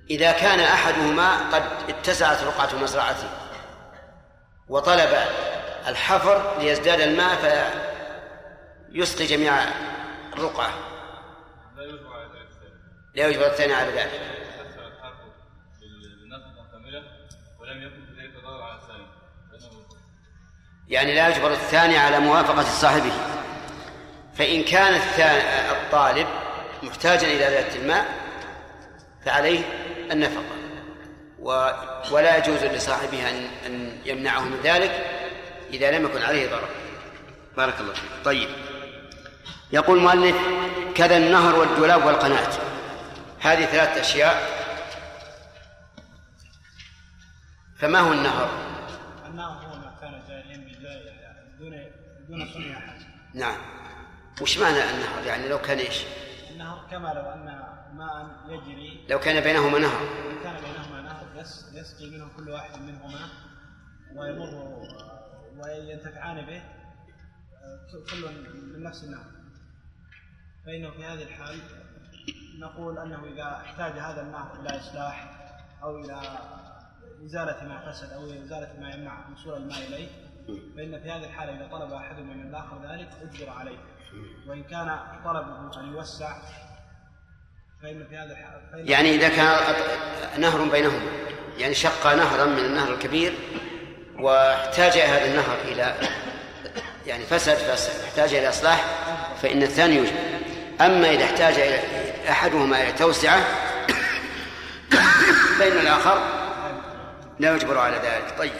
إذا كان أحدهما قد اتسعت رقعة مزرعته وطلب الحفر ليزداد الماء فيسقي جميع الرقعة لا يجبر الثاني على ذلك. يعني لا يجبر الثاني على موافقة صاحبه فإن كان الطالب محتاجا إلى ذات الماء فعليه النفقة. و ولا يجوز لصاحبه أن أن يمنعه من ذلك إذا لم يكن عليه ضرر. بارك الله فيك. طيب. يقول المؤلف كذا النهر والدولاب والقناة. هذه ثلاثة أشياء. فما هو النهر؟ النار هو ما كان جاريا يعني دون دون صنع نعم. وش معنى النهر؟ يعني لو كان إيش؟ النهر كما لو أن ماء يجري. لو كان بينهما نهر. إن كان بينهما نهر يس- يسقي منه كل واحد منهما ويمر وينتفعان به كل من نفس النهر. فإنه في هذه الحال نقول أنه إذا احتاج هذا النهر إلى إصلاح أو إلى إزالة ما فسد أو إزالة ما يمنع وصول الماء إليه فإن في هذه الحالة إذا طلب أحدهما من الآخر ذلك أجبر عليه. وإن كان طلبه أن يوسع فإن في هذا الحال فإن يعني إذا كان نهر بينهما يعني شق نهرا من النهر الكبير واحتاج هذا النهر إلى يعني فسد فاحتاج إلى إصلاح فإن الثاني يوجب أما إذا احتاج إلى أحدهما إلى توسعة فإن الآخر لا يجبر على ذلك. طيب.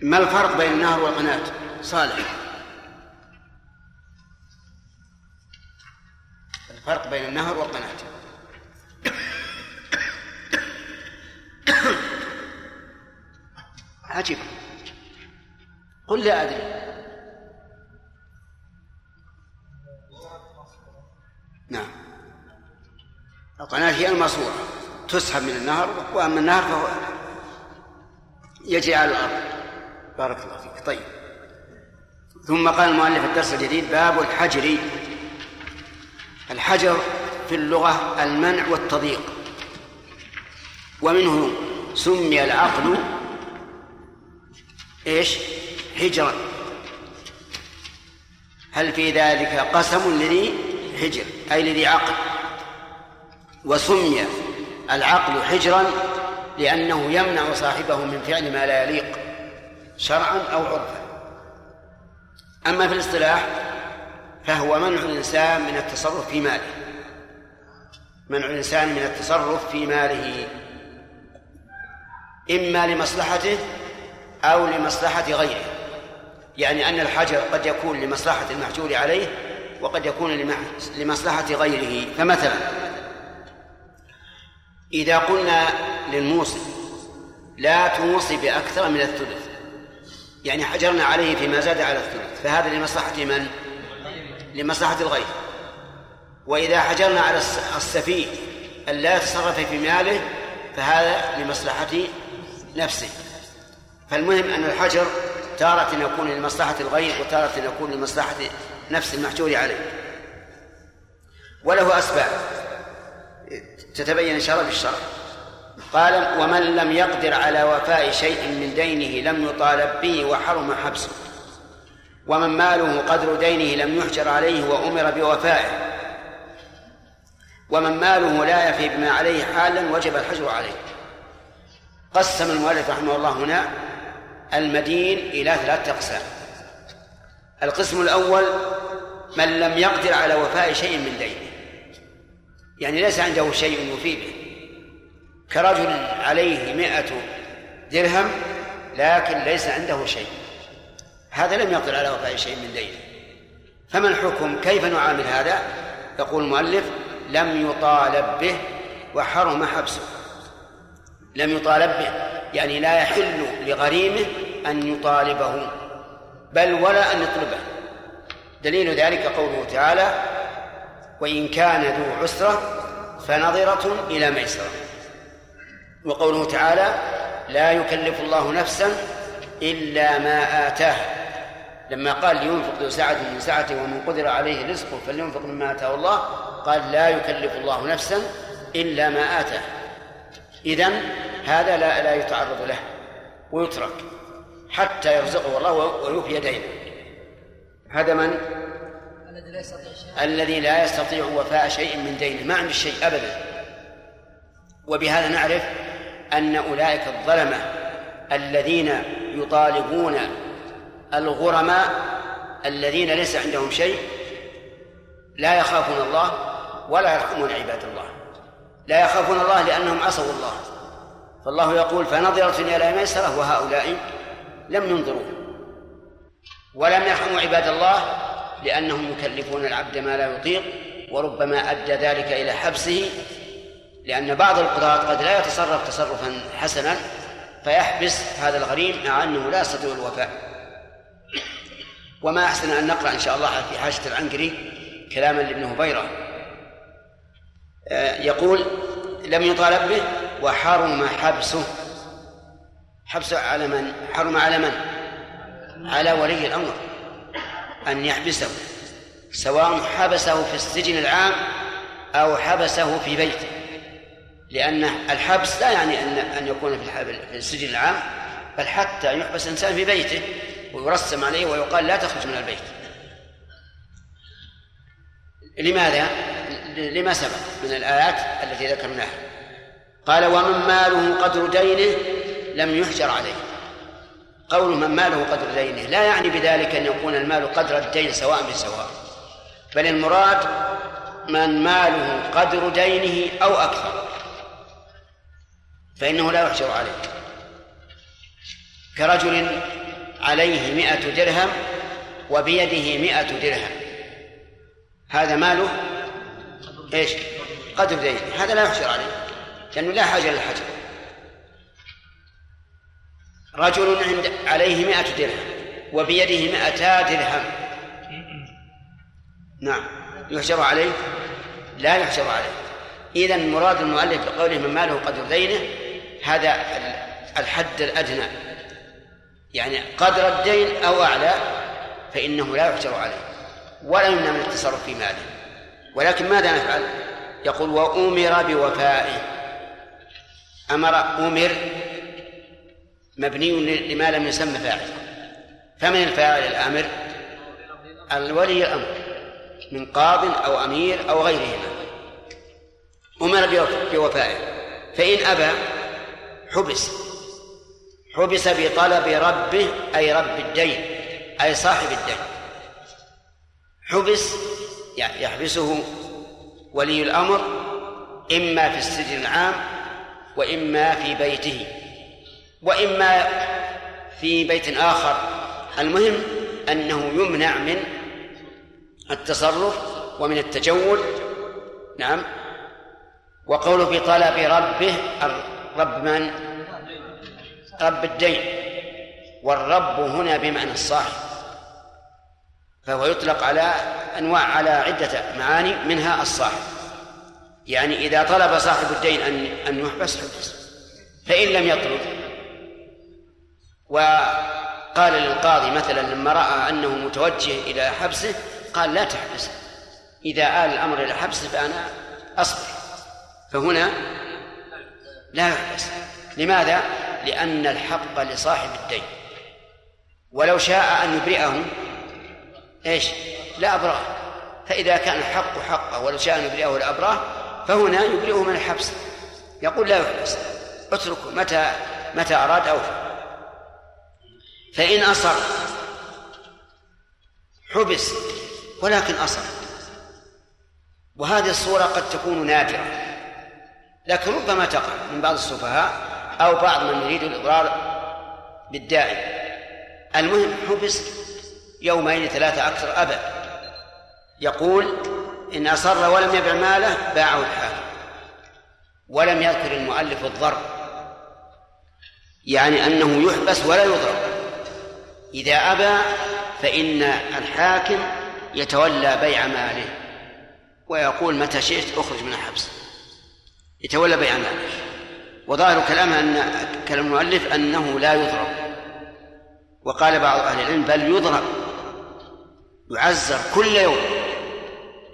ما الفرق بين النهر والقناة؟ صالح. الفرق بين النهر والقناة. عجيب. قل لا أدري. نعم. القناة هي الماسورة تسحب من النهر وأما النهر فهو يجري على الأرض. بارك الله فيك. طيب. ثم قال المؤلف الدرس الجديد باب الحجر. الحجر في اللغة المنع والتضييق. ومنه سمي العقل إيش؟ حجرا هل في ذلك قسم لذي حجر أي لذي عقل. وسمي العقل حجرا لأنه يمنع صاحبه من فعل ما لا يليق شرعا أو عرفا. أما في الاصطلاح فهو منع الإنسان من التصرف في ماله. منع الإنسان من التصرف في ماله. إما لمصلحته أو لمصلحة غيره. يعني أن الحجر قد يكون لمصلحة المحجور عليه وقد يكون لمصلحة غيره. فمثلا إذا قلنا للموصي لا توصي بأكثر من الثلث. يعني حجرنا عليه فيما زاد على الثلث. فهذا لمصلحة من؟ لمصلحة الغير. وإذا حجرنا على السفيه أن لا يتصرف في ماله فهذا لمصلحة نفسه. فالمهم أن الحجر تارة يكون لمصلحة الغير وتارة يكون لمصلحة نفس المحجور عليه. وله أسباب. تتبين إن شاء الله بالشرع قال ومن لم يقدر على وفاء شيء من دينه لم يطالب به وحرم حبسه. ومن ماله قدر دينه لم يحجر عليه وأمر بوفائه. ومن ماله لا يفي بما عليه حالا وجب الحجر عليه. قسم المؤلف رحمه الله هنا المدين إلى ثلاثة أقسام. القسم الأول من لم يقدر على وفاء شيء من دينه. يعني ليس عنده شيء يفي به. كرجل عليه مئة درهم لكن ليس عنده شيء. هذا لم يقدر على وفاء شيء من دينه فما الحكم؟ كيف نعامل هذا؟ يقول المؤلف لم يطالب به وحرم حبسه. لم يطالب به يعني لا يحل لغريمه أن يطالبه بل ولا أن يطلبه. دليل ذلك قوله تعالى وإن كان ذو عسرة فنظرة إلى ميسرة وقوله تعالى لا يكلف الله نفسا إلا ما آتاها لما قال لينفق ذو سعة من سعته ومن قدر عليه رزقه فلينفق مما آتاه الله قال لا يكلف الله نفسا إلا ما آتاه. إذن هذا لا لا يتعرض له ويترك حتى يرزقه الله ويوفي دينه هذا من؟ الذي لا يستطيع شيئا. الذي لا يستطيع وفاء شيء من دينه. ما عنده شيء أبدا. وبهذا نعرف أن أولئك الظلمة الذين يطالبون الغرماء الذين ليس عندهم شيء لا يخافون الله ولا يرحمون عباد الله. لا يخافون الله لأنهم عصوا الله. فالله يقول فنظرة إلى ميسرة وهؤلاء لم ينظروا ولم يرحموا عباد الله لأنهم يكلفون العبد ما لا يطيق وربما أدى ذلك إلى حبسه لأن بعض القضاة قد لا يتصرف تصرفا حسنا فيحبس هذا الغريم مع أنه لا يستطيع الوفاء. وما أحسن أن نقرأ إن شاء الله في حاشة العنقري كلاما لابن هبيرة. آه، يقول لم يطالب به وحرم حبسه. حبسه على من؟ حرم على من؟ على ولي الأمر أن يحبسه سواء حبسه في السجن العام أو حبسه في بيته. لأن الحبس لا يعني أن أن يكون في السجن العام بل حتى يحبس إنسان في بيته. ويرسم عليه ويقال لا تخرج من البيت. لماذا؟ لما سبق من الآيات التي ذكرناها. قال ومن ماله قدر دينه لم يحجر عليه. قول من ماله قدر دينه لا يعني بذلك أن يكون المال قدر الدين سواء بسواء بل المراد من ماله قدر دينه أو أكثر فإنه لا يحجر عليه. كرجل عليه مئة درهم وبيده مئة درهم. هذا ماله؟ إيش؟ قدر دين. هذا لا يحجر عليه لأنه لا حاجة للحجر. رجل عند عليه مئة درهم وبيده مئتا درهم. نعم. يحجر عليه؟ لا يحجر عليه. إذا مراد المؤلف بقوله من ماله قدر دينه هذا الحد الأدنى. يعني قدر الدين أو أعلى فإنه لا يحجر عليه ولا يمنع من التصرف في ماله. ولكن ماذا نفعل؟ يقول وأمر بوفائه. أمر أمر مبني لما لم يسمى فاعل. فمن الفاعل الآمر؟ الولي الأمر من قاض أو أمير أو غيرهما. أمر بوفائه. فإن أبى حبس. حبس بطلب ربه أي رب الدين أي صاحب الدين. حبس يحبسه ولي الأمر إما في السجن العام وإما في بيته وإما في بيت آخر. المهم أنه يمنع من التصرف ومن التجول. نعم. وقوله بطلب ربه رب من؟ رب الدين والرب هنا بمعنى الصاحب فهو يطلق على أنواع على عدة معاني منها الصاحب يعني إذا طلب صاحب الدين أن أن يحبس حبس. فإن لم يطلب وقال للقاضي مثلا لما رأى أنه متوجه إلى حبسه قال لا تحبسه إذا آل الأمر إلى حبسه فأنا أصبر. فهنا لا يحبس. لماذا؟ لأن الحق لصاحب الدين. ولو شاء أن يبرئه إيش؟ لا أبرأه فإذا كان الحق حقه ولو شاء أن يبرئه لأبراه فهنا يبرئه من الحبس. يقول لا يحبس. اتركه متى متى أراد أوفى فإن أصر حبس ولكن أصر. وهذه الصورة قد تكون نادرة. لكن ربما تقع من بعض السفهاء أو بعض من يريد الإضرار بالداعي. المهم حبس يومين ثلاثة أكثر أبد. يقول إن أصر ولم يبع ماله باعه الحاكم. ولم يذكر المؤلف الضرب يعني أنه يحبس ولا يضرب. إذا أبى فإن الحاكم يتولى بيع ماله. ويقول متى شئت أخرج من الحبس. يتولى بيع ماله. وظاهر كلامه أن كلام المؤلف أنه لا يضرب. وقال بعض أهل العلم بل يضرب يعزر كل يوم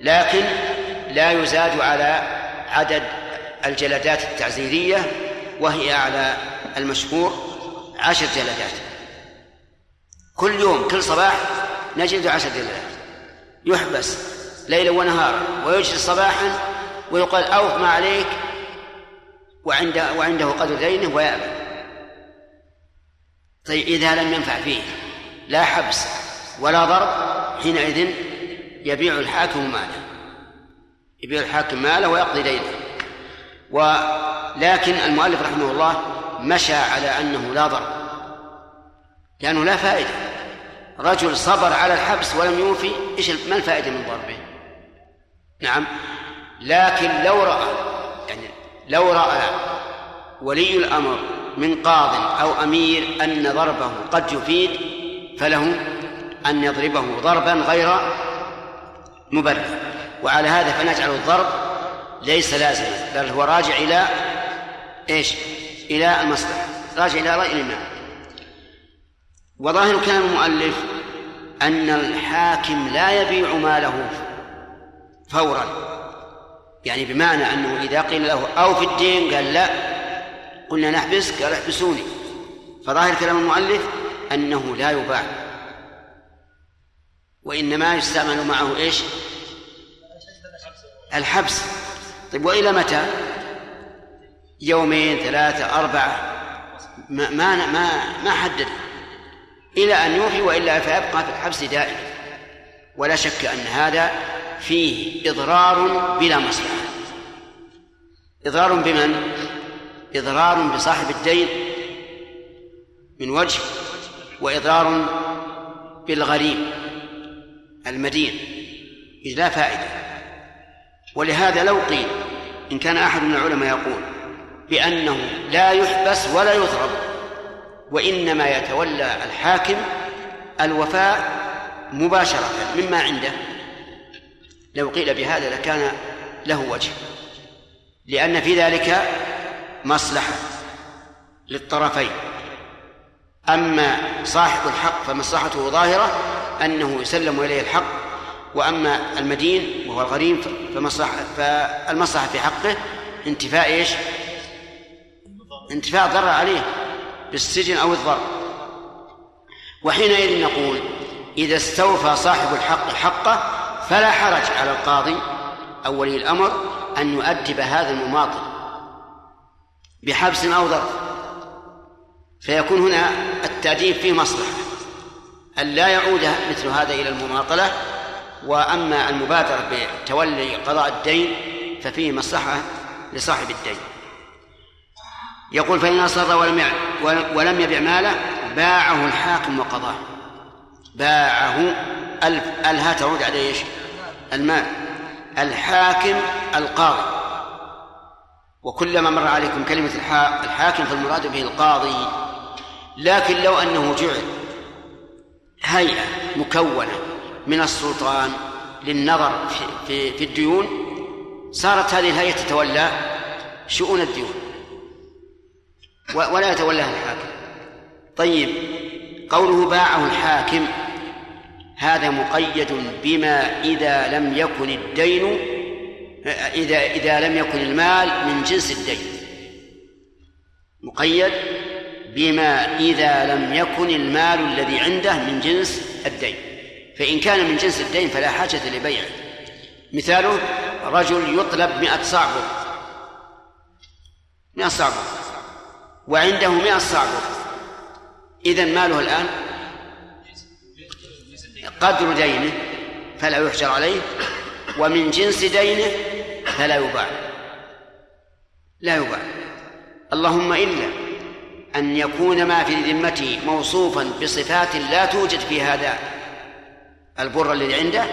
لكن لا يزاد على عدد الجلدات التعزيرية وهي على المشهور عشر جلدات. كل يوم كل صباح نجد عشر جلدات. يحبس ليلا ونهارا ويجلس صباحا ويقال أوف ما عليك وعند وعنده قدر دينه ويأبى طيب إذا لم ينفع فيه لا حبس ولا ضرب حينئذ يبيع الحاكم ماله. يبيع الحاكم ماله ويقضي دينه. ولكن المؤلف رحمه الله مشى على أنه لا ضرب. لأنه لا فائدة. رجل صبر على الحبس ولم يوفي إيش ما الفائدة من ضربه؟ نعم. لكن لو رأى لو رأى ولي الأمر من قاض أو أمير أن ضربه قد يفيد فله أن يضربه ضربا غير مبرر. وعلى هذا فنجعل الضرب ليس لازما بل هو راجع إلى إيش؟ إلى المصلحة راجع إلى رأي الإمام وظاهر كلام المؤلف أن الحاكم لا يبيع ماله فورا. يعني بمعنى أنه إذا قيل له أو في الدين قال لا قلنا نحبس قال احبسوني. فظاهر كلام المؤلف أنه لا يباع. وإنما يستعمل معه إيش؟ الحبس. طيب وإلى متى؟ يومين ثلاثة أربعة. ما ما ما, ما حدد. إلى أن يوفي وإلا فيبقى في الحبس دائما ولا شك أن هذا فيه إضرار بلا مصلحة. إضرار بمن؟ إضرار بصاحب الدين من وجه وإضرار بالغريم المدين. إذ لا فائدة. ولهذا لو قيل إن كان أحد من العلماء يقول بأنه لا يحبس ولا يضرب وإنما يتولى الحاكم الوفاء مباشرة مما عنده لو قيل بهذا لكان له وجه لأن في ذلك مصلحة للطرفين أما صاحب الحق فمصلحته ظاهرة أنه يسلم إليه الحق وأما المدين وهو الغريم فمصلحة فالمصلحة في حقه انتفاء إيش؟ انتفاء الضرر عليه بالسجن أو الضرب وحينئذ نقول إذا استوفى صاحب الحق حقه فلا حرج على القاضي أو ولي الأمر أن يؤدب هذا المماطل بحبس أو ضرب. فيكون هنا التأديب فيه مصلحة. أن لا يعود مثل هذا إلى المماطلة وأما المبادرة بتولي قضاء الدين ففيه مصلحة لصاحب الدين. يقول فإن أصر ولم ولم يبع ماله باعه الحاكم وقضاه. باعه ألف ألها تعود على إيش؟ المال. الحاكم القاضي. وكلما مر عليكم كلمة الحاكم فالمراد به القاضي. لكن لو أنه جعل هيئة مكونة من السلطان للنظر في, في, الديون صارت هذه الهيئة تتولى شؤون الديون. ولا يتولاها الحاكم. طيب قوله باعه الحاكم هذا مقيد بما إذا لم يكن الدين إذا إذا لم يكن المال من جنس الدين. مقيد بما إذا لم يكن المال الذي عنده من جنس الدين. فإن كان من جنس الدين فلا حاجة لبيعه. مثاله رجل يطلب مئة صعبة مئة صعبة وعنده مئة صعبة إذا ماله الآن؟ قدر دينه فلا يحجر عليه ومن جنس دينه فلا يباع. لا يباع. اللهم إلا أن يكون ما في ذمته موصوفا بصفات لا توجد في هذا البر الذي عنده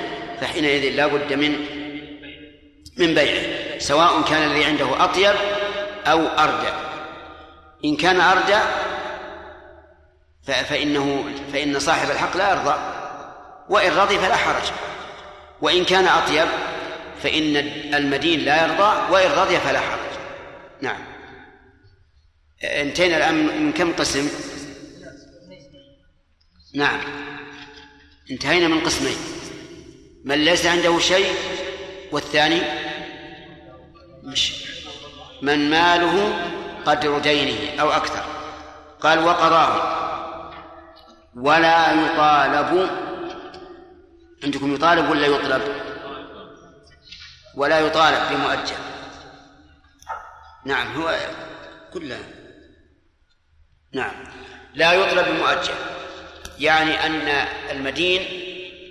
فحينئذ لا بد من من بيعه سواء كان الذي عنده أطيب أو أردى. إن كان أردى فإنه فإن صاحب الحق لا يرضى. وإن رضي فلا حرج. وإن كان أطيب فإن المدين لا يرضى وإن رضي فلا حرج. نعم. انتهينا الآن من كم قسم؟ نعم. انتهينا من قسمين. من ليس عنده شيء والثاني؟ مش. من ماله قدر دينه أو أكثر. قال وقضاه. ولا يطالب عندكم يطالب ولا يطلب؟ ولا يطالب بمؤجل نعم هو كلها. نعم لا يطلب بمؤجل يعني أن المدين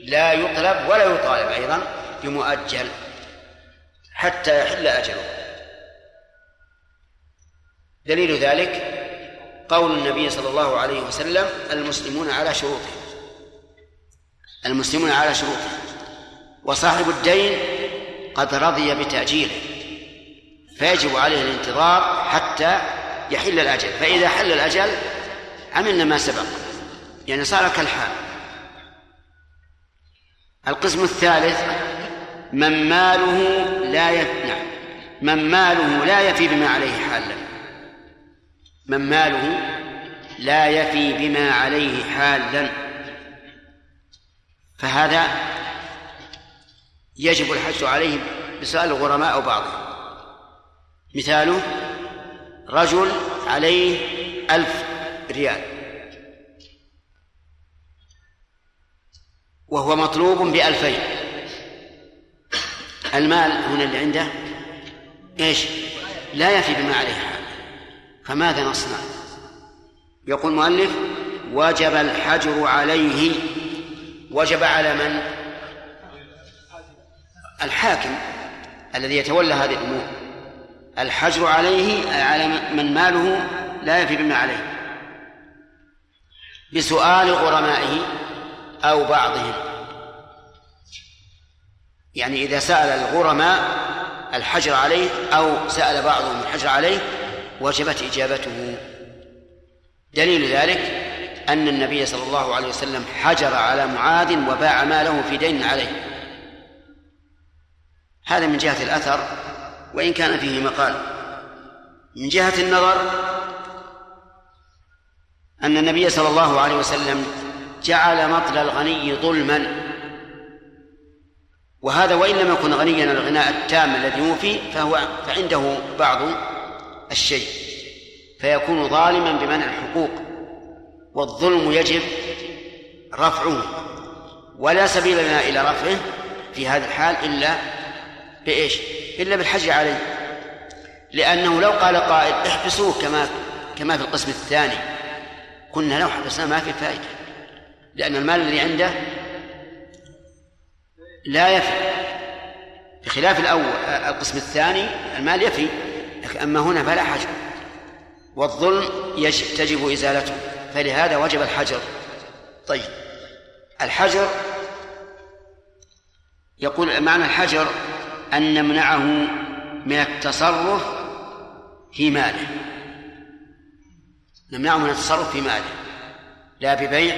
لا يطلب ولا يطالب أيضا بمؤجل حتى يحل أجله. دليل ذلك قول النبي صلى الله عليه وسلم المسلمون على شروطهم المسلمون على شروطهم وصاحب الدين قد رضي بتأجيله. فيجب عليه الانتظار حتى يحل الأجل. فإذا حل الأجل عملنا ما سبق. يعني صار كالحال. القسم الثالث من ماله لا يف... نعم. من ماله لا يفي بما عليه حالا. من ماله لا يفي بما عليه حالا. فهذا يجب الحج عليه بسؤال الغرماء أو بعضهم. مثاله رجل عليه ألف ريال. وهو مطلوب بألفين. المال هنا اللي عنده إيش؟ لا يفي بما عليه حال فماذا نصنع؟ يقول المؤلف وجب الحجر عليه وجب على من؟ الحاكم الذي يتولى هذه الأمور. الحجر عليه على من ماله لا يفي بما عليه. بسؤال غرمائه أو بعضهم. يعني إذا سأل الغرماء الحجر عليه أو سأل بعضهم الحجر عليه وجبت إجابته. دليل ذلك أن النبي صلى الله عليه وسلم حجر على معاذ وباع ماله في دين عليه. هذا من جهة الأثر وإن كان فيه مقال. من جهة النظر أن النبي صلى الله عليه وسلم جعل مطل الغني ظلما. وهذا وإن لم يكن غنيا الغناء التام الذي يوفي فهو فعنده بعض الشيء. فيكون ظالما بمنع الحقوق. والظلم يجب رفعه. ولا سبيل لنا إلى رفعه في هذا الحال إلا بإيش؟ إلا بالحج عليه. لأنه لو قال قائل احبسوه كما كما في القسم الثاني. قلنا لو حبسناه ما في فائدة. لأن المال الذي عنده لا يفي. بخلاف الأول القسم الثاني المال يفي. أما هنا فلا حجر والظلم تجب إزالته. فلهذا وجب الحجر. طيب الحجر يقول معنى الحجر أن نمنعه من التصرف في ماله. نمنعه من التصرف في ماله. لا ببيع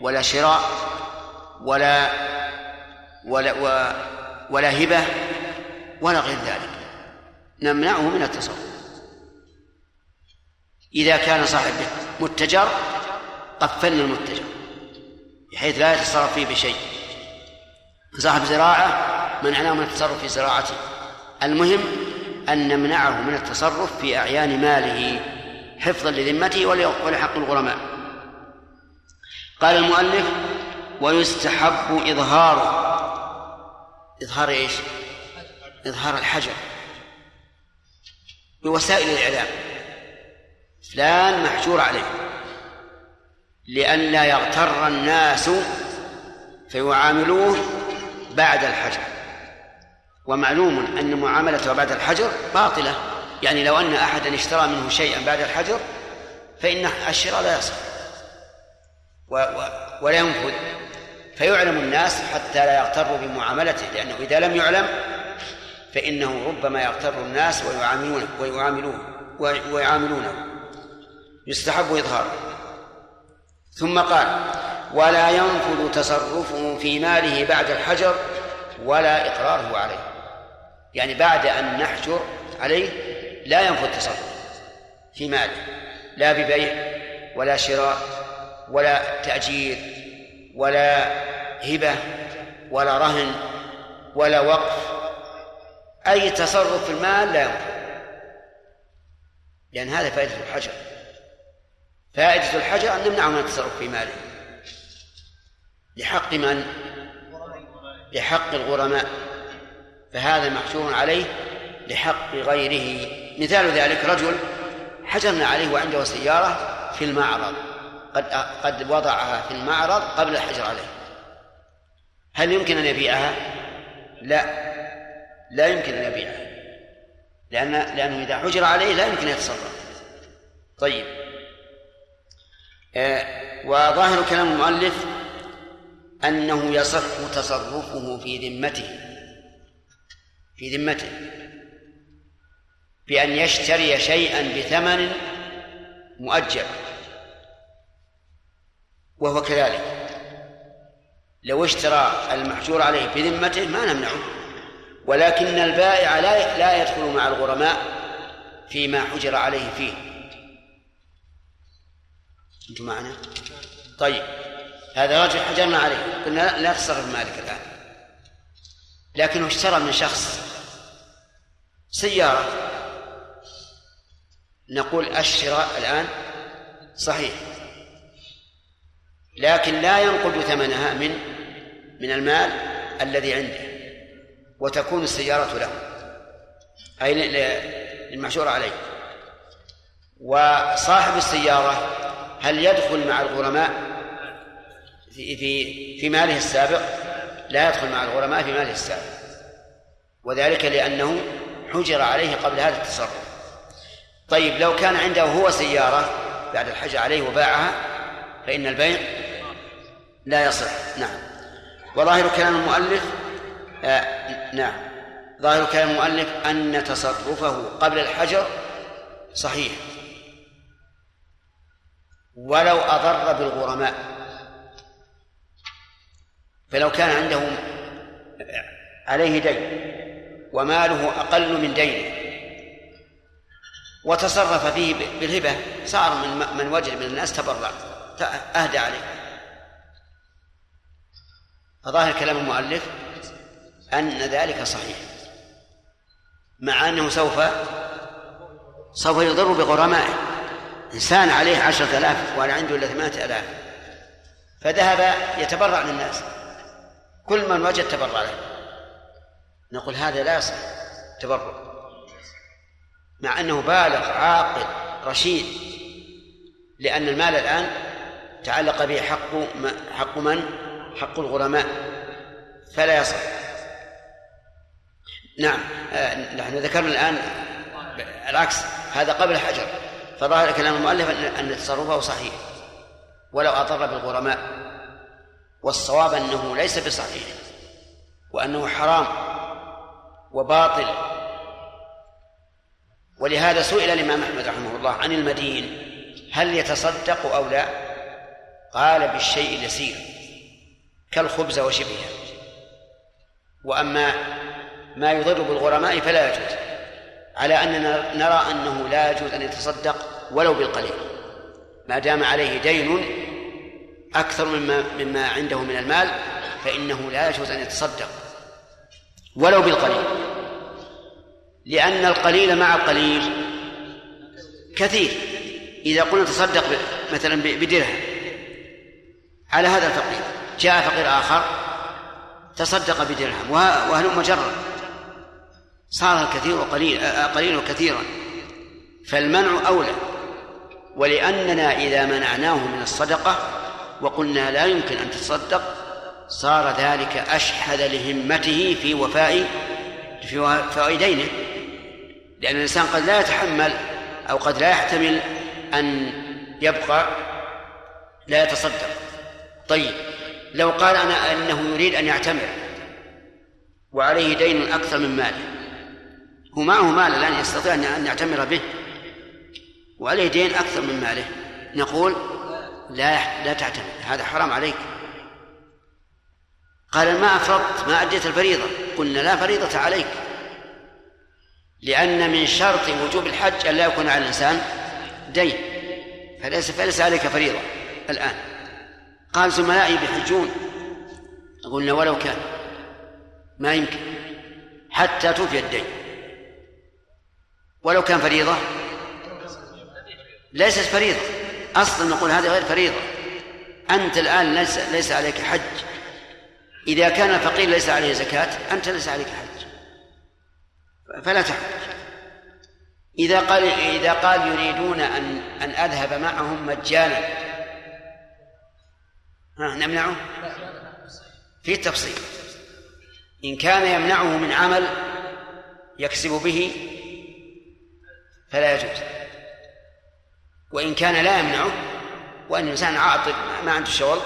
ولا شراء ولا ولا ولا هبة ولا غير ذلك. نمنعه من التصرف. إذا كان صاحب متجر قفلنا المتجر بحيث لا يتصرف فيه بشيء. صاحب زراعة منعناه من التصرف في زراعته. المهم أن نمنعه من التصرف في أعيان ماله حفظا لذمته ولحق الغرماء. قال المؤلف ويستحب إظهاره. إظهار إيش؟ إظهار الحجر. بوسائل الإعلام. فلان محجور عليه. لئلا يغتر الناس فيعاملوه بعد الحجر. ومعلوم أن معاملته بعد الحجر باطلة. يعني لو أن أحدا اشترى منه شيئا بعد الحجر فإن الشراء لا يصح. و و ولا ينفذ. فيعلم الناس حتى لا يغتروا بمعاملته لأنه إذا لم يعلم فإنه ربما يغتر الناس ويعاملونه ويعاملونه ويعاملونه. يستحب إظهاره ثم قال ولا ينفذ تصرفه في ماله بعد الحجر ولا إقراره عليه. يعني بعد أن نحجر عليه لا ينفذ تصرف في ماله لا ببيع ولا شراء ولا تأجير ولا هبة ولا رهن ولا وقف. أي تصرف في المال لا ينفذ. لأن هذا فائدة الحجر. فائدة الحجر أن نمنعه من التصرف في ماله. لحق من؟ لحق الغرماء. فهذا محجور عليه لحق غيره. مثال ذلك رجل حجرنا عليه وعنده سيارة في المعرض. قد قد وضعها في المعرض قبل الحجر عليه. هل يمكن أن يبيعها؟ لا. لا يمكن أن يبيعها. لأن لأنه إذا حجر عليه لا يمكن أن يتصرف. طيب. وظاهر كلام المؤلف أنه يصح تصرفه في ذمته في ذمته بأن يشتري شيئا بثمن مؤجل وهو كذلك. لو اشترى المحجور عليه بذمته ما نمنعه ولكن البائع لا لا يدخل مع الغرماء فيما حجر عليه فيه. أنتم معنا؟ طيب هذا رجل حجرنا عليه. قلنا لا تصرف مالك الآن. لكنه اشترى من شخص سيارة. نقول الشراء الآن صحيح. لكن لا ينقض ثمنها من من المال الذي عنده. وتكون السيارة له. أي للمحشور عليه. وصاحب السيارة هل يدخل مع الغرماء في في في ماله السابق؟ لا يدخل مع الغرماء في ماله السابق. وذلك لأنه حجر عليه قبل هذا التصرف. طيب لو كان عنده هو سيارة بعد الحجر عليه وباعها فإن البيع لا يصح. نعم. وظاهر كلام المؤلف آه نعم. ظاهر كلام المؤلف أن تصرفه قبل الحجر صحيح. ولو أضر بالغرماء. فلو كان عنده عليه دين وماله أقل من دينه وتصرف فيه بالهبة صار من من وجد من الناس تبرع أهدى عليه. فظاهر كلام المؤلف أن ذلك صحيح مع أنه سوف سوف يضر بغرمائه. إنسان عليه عشرة آلاف وأنا عنده إلا ثمانية آلاف. فذهب يتبرع للناس كل من وجد تبرع له. نقول هذا لا يصح تبرع. مع أنه بالغ عاقل رشيد. لأن المال الآن تعلق به حق حق من؟ حق الغرماء. فلا يصح. نعم آه، نحن ذكرنا الآن العكس. هذا قبل الحجر. فظاهر كلام المؤلف أن تصرفه صحيح ولو أضر بالغرماء والصواب أنه ليس بصحيح وأنه حرام وباطل. ولهذا سئل الإمام أحمد رحمه الله عن المدين هل يتصدق أو لا؟ قال بالشيء اليسير كالخبز وشبهه. وأما ما يضر بالغرماء فلا يجوز على أننا نرى أنه لا يجوز أن يتصدق ولو بالقليل. ما دام عليه دين أكثر مما مما عنده من المال فإنه لا يجوز أن يتصدق. ولو بالقليل. لأن القليل مع القليل كثير. إذا قلنا تصدق مثلا بدرهم. على هذا الفقير. جاء فقير آخر تصدق بدرهم وهلم جرا صار الكثير قليل قليل كثيرا. فالمنع أولى. ولأننا إذا منعناه من الصدقة وقلنا لا يمكن أن تتصدق صار ذلك أشحذ لهمته في وفاء في وفاء دينه لأن الإنسان قد لا يتحمل أو قد لا يحتمل أن يبقى لا يتصدق. طيب لو قال أنا أنه يريد أن يعتمر وعليه دين أكثر من ماله هو معه مال الآن يستطيع أن يعتمر به؟ وعليه دين أكثر من ماله. نقول لا لا تعتمر هذا حرام عليك. قال ما أفرضت ما أديت الفريضة. قلنا لا فريضة عليك. لأن من شرط وجوب الحج أن لا يكون على الإنسان دين. فليس فليس عليك فريضة الآن. قال زملائي بيحجون قلنا ولو كان. ما يمكن. حتى توفي الدين. ولو كان فريضة ليست فريضة. أصلا نقول هذه غير فريضة. أنت الآن ليس, ليس عليك حج. إذا كان الفقير ليس عليه زكاة أنت ليس عليك حج. فلا تحج. إذا قال إذا قال يريدون أن أن أذهب معهم مجانا. ها نمنعه؟ في تفصيل إن كان يمنعه من عمل يكسب به فلا يجوز. وإن كان لا يمنعه وأن الإنسان عاطل ما عنده شغل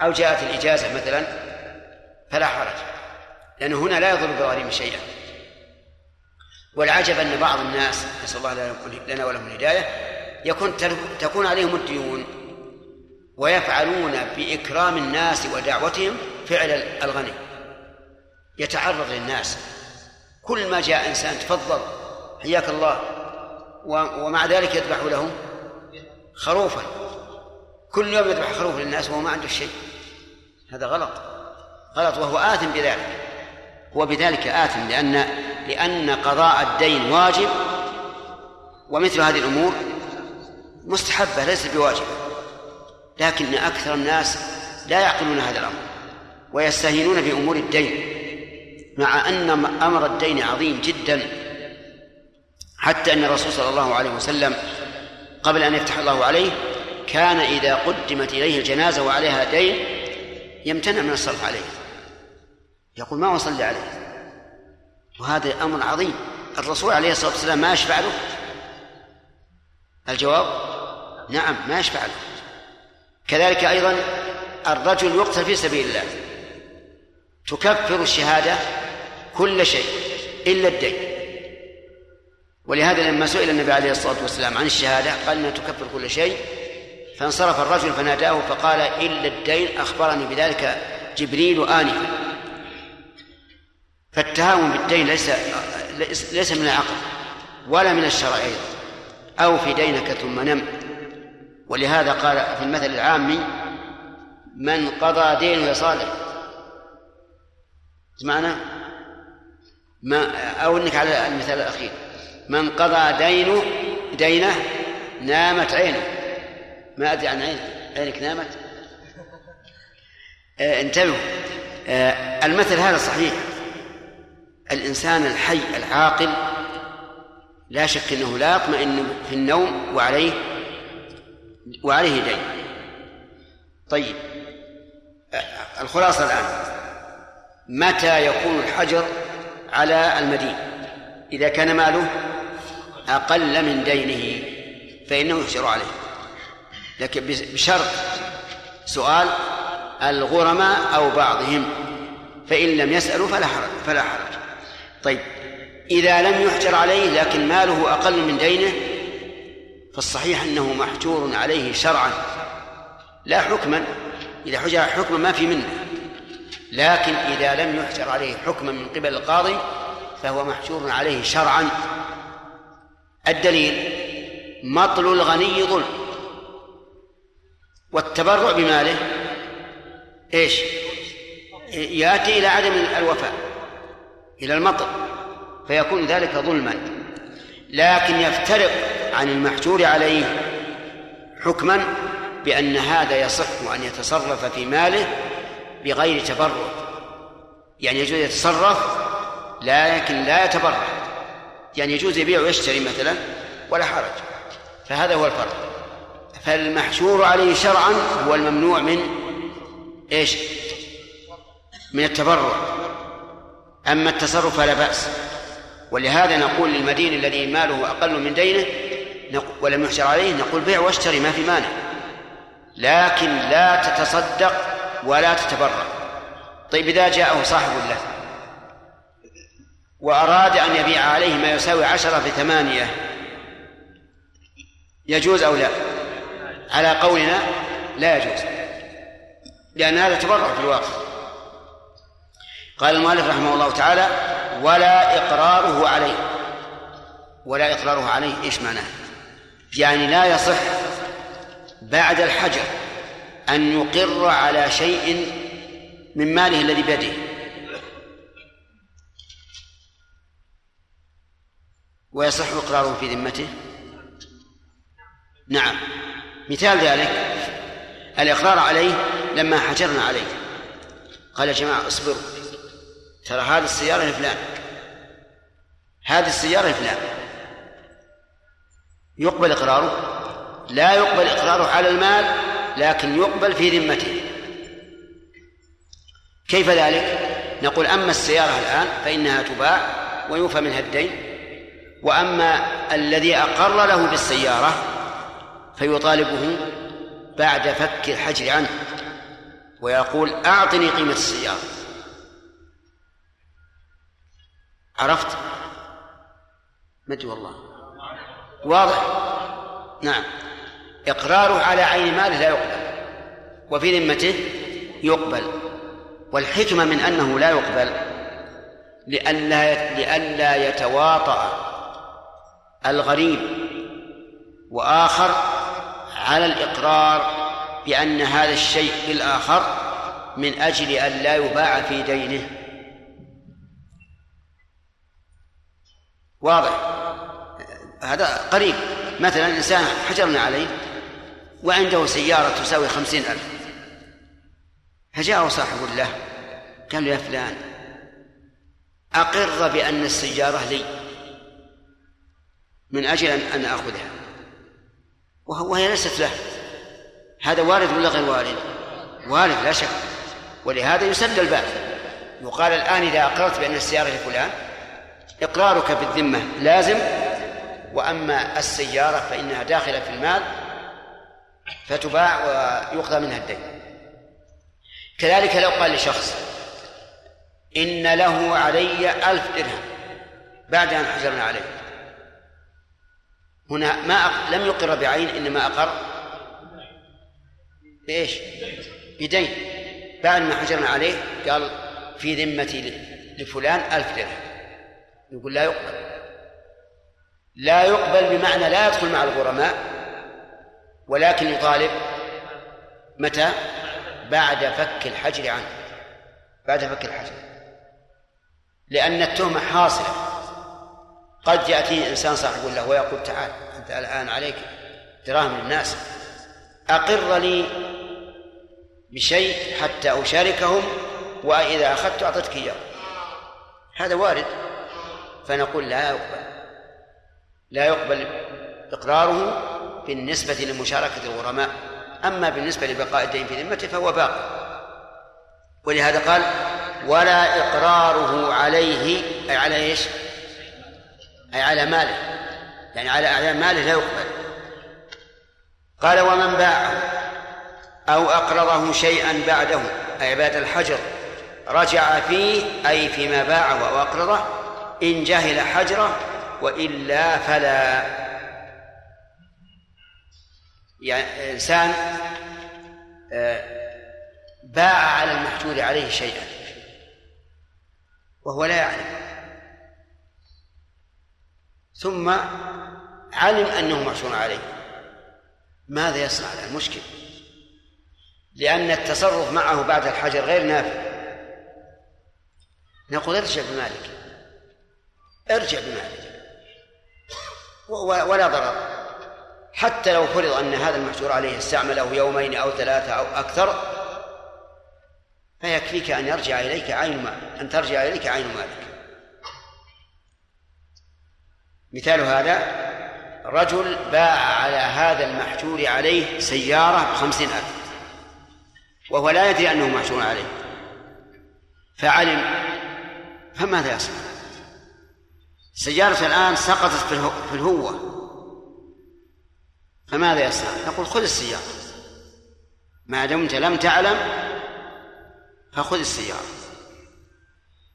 أو جاءت الإجازة مثلا فلا حرج. لأنه هنا لا يضر بغريم شيئا. والعجب أن بعض الناس نسأل الله لنا ولهم الهداية يكون تكون عليهم الديون ويفعلون بإكرام الناس ودعوتهم فعل الغني. يتعرض للناس. كل ما جاء إنسان تفضل حياك الله. ومع ذلك يذبح له خروفا. كل يوم يذبح خروف للناس وهو ما عنده شيء. هذا غلط. غلط وهو آثم بذلك. هو بذلك آثم لأن لأن قضاء الدين واجب ومثل هذه الأمور مستحبة ليست بواجبة لكن أكثر الناس لا يعقلون هذا الأمر ويستهينون بأمور الدين مع أن أمر الدين عظيم جدا. حتى أن الرسول صلى الله عليه وسلم قبل أن يفتح الله عليه كان إذا قدمت إليه الجنازة وعليها دين يمتنع من الصرف عليه. يقول ما أصلي عليه؟ وهذا أمر عظيم. الرسول عليه الصلاة والسلام ما يشفع له. الجواب؟ نعم ما يشفع له. كذلك أيضا الرجل يقتل في سبيل الله. تكفر الشهادة كل شيء إلا الدين. ولهذا لما سئل النبي عليه الصلاة والسلام عن الشهادة قال إنها تكفر كل شيء فانصرف الرجل فناداه فقال إلا الدين أخبرني بذلك جبريل آنفا. فالتهاون بالدين ليس ليس من العقل ولا من الشرع أيضا. أو في دينك ثم نم. ولهذا قال في المثل العامي من قضى دينه صالح سمعنا ما أو إنك على المثال الأخير. من قضى دينه دينه نامت عينه ما أدري عن عينك عينك نامت؟ آه انتبهوا. آه المثل هذا صحيح. الإنسان الحي العاقل لا شك أنه لا يطمئن في النوم وعليه وعليه دين. طيب. آه الخلاصة الآن. متى يكون الحجر على المدين؟ إذا كان ماله أقل من دينه فإنه يحجر عليه. لكن بشرط سؤال الغرماء أو بعضهم؟ فإن لم يسألوا فلا حرج فلا حرج. طيب إذا لم يحجر عليه لكن ماله أقل من دينه فالصحيح أنه محجور عليه شرعا. لا حكما. إذا حجر حكما ما في منه. لكن إذا لم يحجر عليه حكما من قبل القاضي فهو محجور عليه شرعا. الدليل مطل الغني ظلم. والتبرع بماله إيش؟ يأتي إلى عدم الوفاء إلى المطل فيكون ذلك ظلما. لكن يفترق عن المحجور عليه حكما بأن هذا يصح أن يتصرف في ماله بغير تبرع. يعني يجوز يتصرف لكن لا يتبرع. يعني يجوز يبيع ويشتري مثلا ولا حرج. فهذا هو الفرق. فالمحشور عليه شرعا هو الممنوع من إيش؟ من التبرع. أما التصرف فلا بأس. ولهذا نقول للمدين الذي ماله أقل من دينه ولم يحشر عليه نقول بيع واشتري ما في مانع. لكن لا تتصدق ولا تتبرع. طيب إذا جاءه صاحب له وأراد أن يبيع عليه ما يساوي عشرة في ثمانية. يجوز أو لا؟ على قولنا لا يجوز. لأن هذا تبرع في الواقع. قال المؤلف رحمه الله تعالى ولا إقراره عليه. ولا إقراره عليه إيش معناه؟ يعني لا يصح بعد الحجر أن يقر على شيء من ماله الذي بيده. ويصح إقراره في ذمته؟ نعم. مثال ذلك الإقرار عليه لما حجرنا عليه. قال يا جماعة اصبروا. ترى هذه السيارة لفلان. هذه السيارة لفلان. يقبل إقراره؟ لا يقبل إقراره على المال لكن يقبل في ذمته. كيف ذلك؟ نقول أما السيارة الآن فإنها تباع ويوفى منها الدين. وأما الذي أقر له بالسيارة فيطالبه بعد فك الحجر عنه ويقول أعطني قيمة السيارة. عرفت؟ مد والله. واضح؟ نعم. إقراره على عين ماله لا يقبل وفي ذمته يقبل والحكمة من أنه لا يقبل لئلا لئلا يتواطأ الغريب وآخر على الإقرار بأن هذا الشيء بالآخر من أجل أن لا يباع في دينه. واضح؟ هذا قريب. مثلا إنسان حجرنا عليه وعنده سيارة تساوي خمسين ألف. فجاءه صاحب له قال له يا فلان أقر بأن السيارة لي. من أجل أن أخذها. وهي ليست له. هذا وارد ولا غير وارد؟ وارد لا شك. ولهذا يسد الباب. يقال الآن إذا أقررت بأن السيارة لفلان إقرارك بالذمة لازم. وأما السيارة فإنها داخلة في المال فتباع ويقضى منها الدين. كذلك لو قال لشخص إن له علي ألف درهم بعد أن حجرنا عليه. هنا ما أق... لم يقر بعين إنما أقر بإيش؟ بدين بعد ما حجرنا عليه قال في ذمتي لفلان ألف درهم. يقول لا يقبل. لا يقبل بمعنى لا يدخل مع الغرماء ولكن يطالب متى؟ بعد فك الحجر عنه. بعد فك الحجر. لأن التهمة حاصلة. قد يأتي إنسان صاحب له ويقول تعال أنت الآن عليك دراهم للناس. أقر لي بشيء حتى أشاركهم وإذا أخذت أعطيتك إياه. هذا وارد. فنقول لا يقبل. لا يقبل إقراره بالنسبة لمشاركة الغرماء. أما بالنسبة لبقاء الدين في ذمته فهو باق. ولهذا قال ولا إقراره عليه أي على إيش؟ أي على ماله. يعني على أعيان ماله لا يقبل. قال ومن باعه أو أقرضه شيئا بعده أي بعد الحجر رجع فيه أي فيما باعه أو أقرضه إن جهل حجره وإلا فلا. يعني إنسان آه، باع على المحجور عليه شيئا وهو لا يعلم. ثم علم أنه محجور عليه. ماذا يصنع المشكل. لأن التصرف معه بعد الحجر غير نافع. نقول ارجع بمالك. ارجع بمالك. ولا ضرر. حتى لو فرض أن هذا المحجور عليه استعمله يومين أو ثلاثة أو أكثر فيكفيك أن يرجع إليك عين مال أن ترجع إليك عين مالك. مثال هذا رجل باع على هذا المحجور عليه سيارة بخمسين ألف وهو لا يدري أنه محجور عليه. فعلم فماذا يصنع؟ سيارة الآن سقطت في الهوة. فماذا يصنع؟ نقول خذ السيارة. ما دمت لم تعلم فخذ السيارة.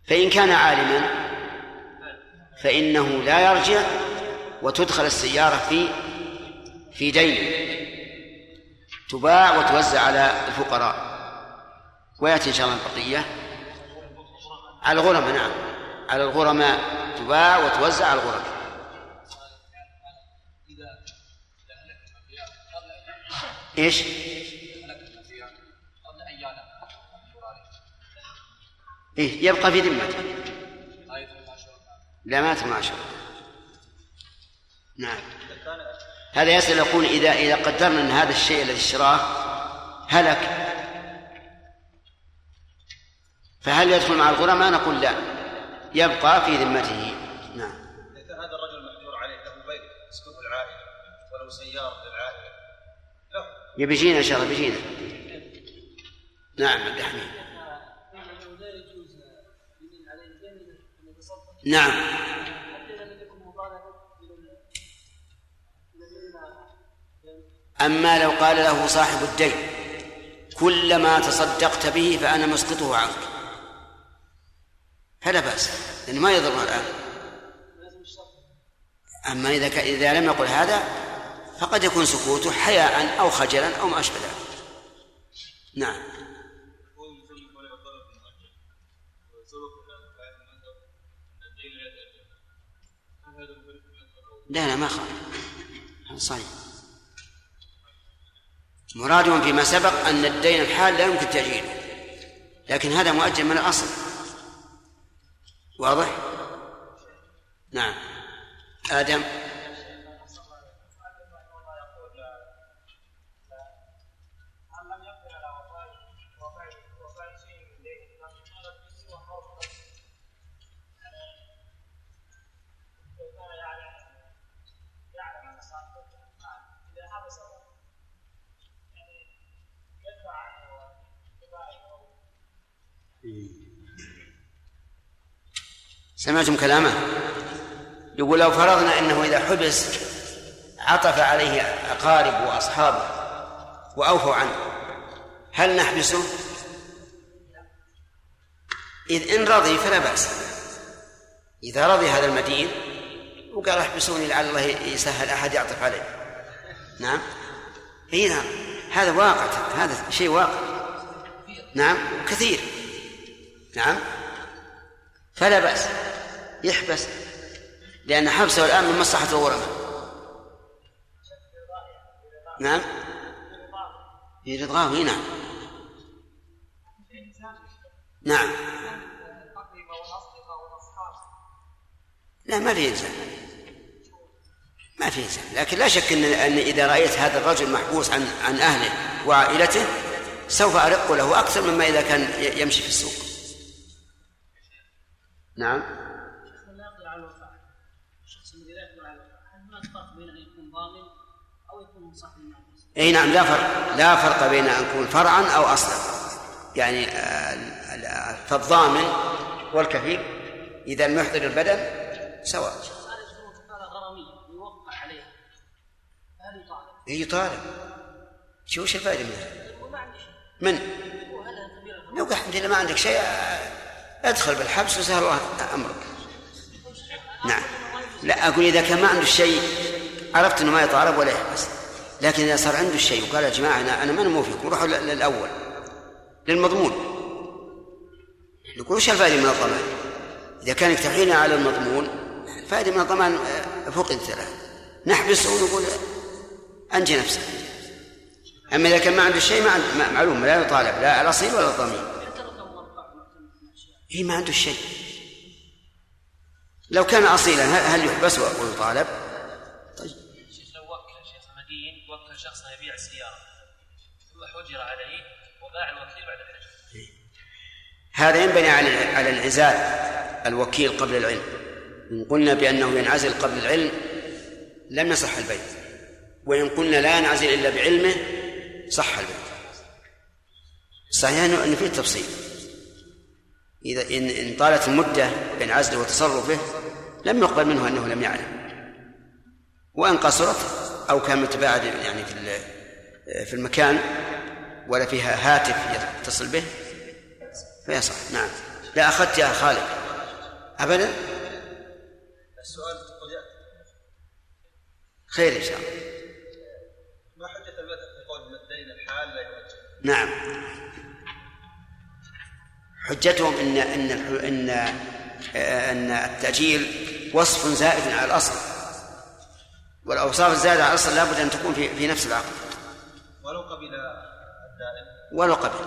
فإن كان عالما فإنه لا يرجع وتدخل السيارة في في دين تباع وتوزع على الفقراء. ويأتي إن شاء الله البقية. على الغرماء نعم. على الغرماء تباع وتوزع على الغرماء إيش؟ إيه يبقى في ذمته لا ما معشر نعم. هذا يسأل يقول إذا إذا قدرنا أن هذا الشيء الذي اشتراه هلك فهل يدخل مع الغرماء؟ نقول لا. يبقى في ذمته. نعم. هذا الرجل محجور عليه له بيت يسكنه العائلة ولو سيارة للعائلة يبي يجينا إن شاء الله بيجينا نعم عبد الحميد. نعم. أما لو قال له صاحب الدين كلما تصدقت به فأنا مسقطه عنك. فلا بأس لأنه ما يضر الآن. أما إذا ك... إذا لم يقل هذا فقد يكون سكوته حياء أو خجلا أو ما أشبه ذلك. نعم. لا لا ما خالف. صحيح. مرادهم فيما سبق أن الدين الحال لا يمكن تأجيله. لكن هذا مؤجل من الأصل. واضح؟ نعم. آدم؟ سمعتم كلامه؟ يقول لو فرضنا أنه إذا حبس عطف عليه أقارب وأصحابه وأوفوا عنه هل نحبسه؟ إذ إن رضي فلا بأس. إذا رضي هذا المدين وقال احبسوني لعل الله يسهل أحد يعطف علي نعم. اي نعم. هذا واقع هذا شيء واقع. نعم. كثير. نعم. فلا بأس. يحبس لأن حبسه الآن من مصلحة الغرماء نعم. في رضاه نعم نعم. لا ما في إنسان. ما في إنسان. لكن لا شك أن, أن إذا رأيت هذا الرجل محبوس عن عن أهله وعائلته سوف أرق له أكثر مما إذا كان يمشي في السوق. نعم. إي نعم لا فرق لا فرق بين أن يكون فرعا أو أصلا. يعني فالضامن والكفيل إذا لم يحضر البدن سواء. إي يطالب. شو وش الفائدة منها؟ من؟ لو الحمد لله ما عندك شيء ادخل بالحبس وسهل الله أمرك. نعم. لا أقول إذا كان ما عنده شيء عرفت إنه ما يطالب ولا يحبس. لكن إذا صار عنده الشيء وقال يا جماعة أنا أنا ما موفق روحوا للأول للمضمون. نقول وش الفائدة من الضمان؟ إذا كان يقترحين على المضمون الفائدة من الضمان فقدت له نحبسه ونقول أنجي نفسك. أما إذا كان ما عنده شيء ما معلوم لا يطالب لا الاصيل ولا الضمين هي ما عنده شيء. لو كان اصيلا هل يحبس ويطالب؟ طيب. لو وكل شيخ مدين وكل شخص يبيع السيارة ثم حجر عليه وباع الوكيل بعد الحجر. هذا ينبني على على انعزال الوكيل قبل العلم. إن قلنا بأنه ينعزل قبل العلم لم يصح البيت. وإن قلنا لا ينعزل إلا بعلمه صح البيت. صحيح أنه فيه تفصيل. إذا إن إن طالت المدة بين عزله وتصرفه لم يقبل منه أنه لم يعلم. وإن قصرت أو كان متباعد يعني في في المكان ولا فيها هاتف يتصل به فيصح. نعم. لا أخذت يا خالد. أبدا؟ السؤال خير إن شاء الله. ما حجة المذهب في قول الدين الحال لا يؤجل نعم. حجتهم ان إن إن إن التأجيل وصف زائد على الأصل. والأوصاف الزائدة على الأصل لابد أن تكون في في نفس العقد ولو قبل الدائم ولو قبل.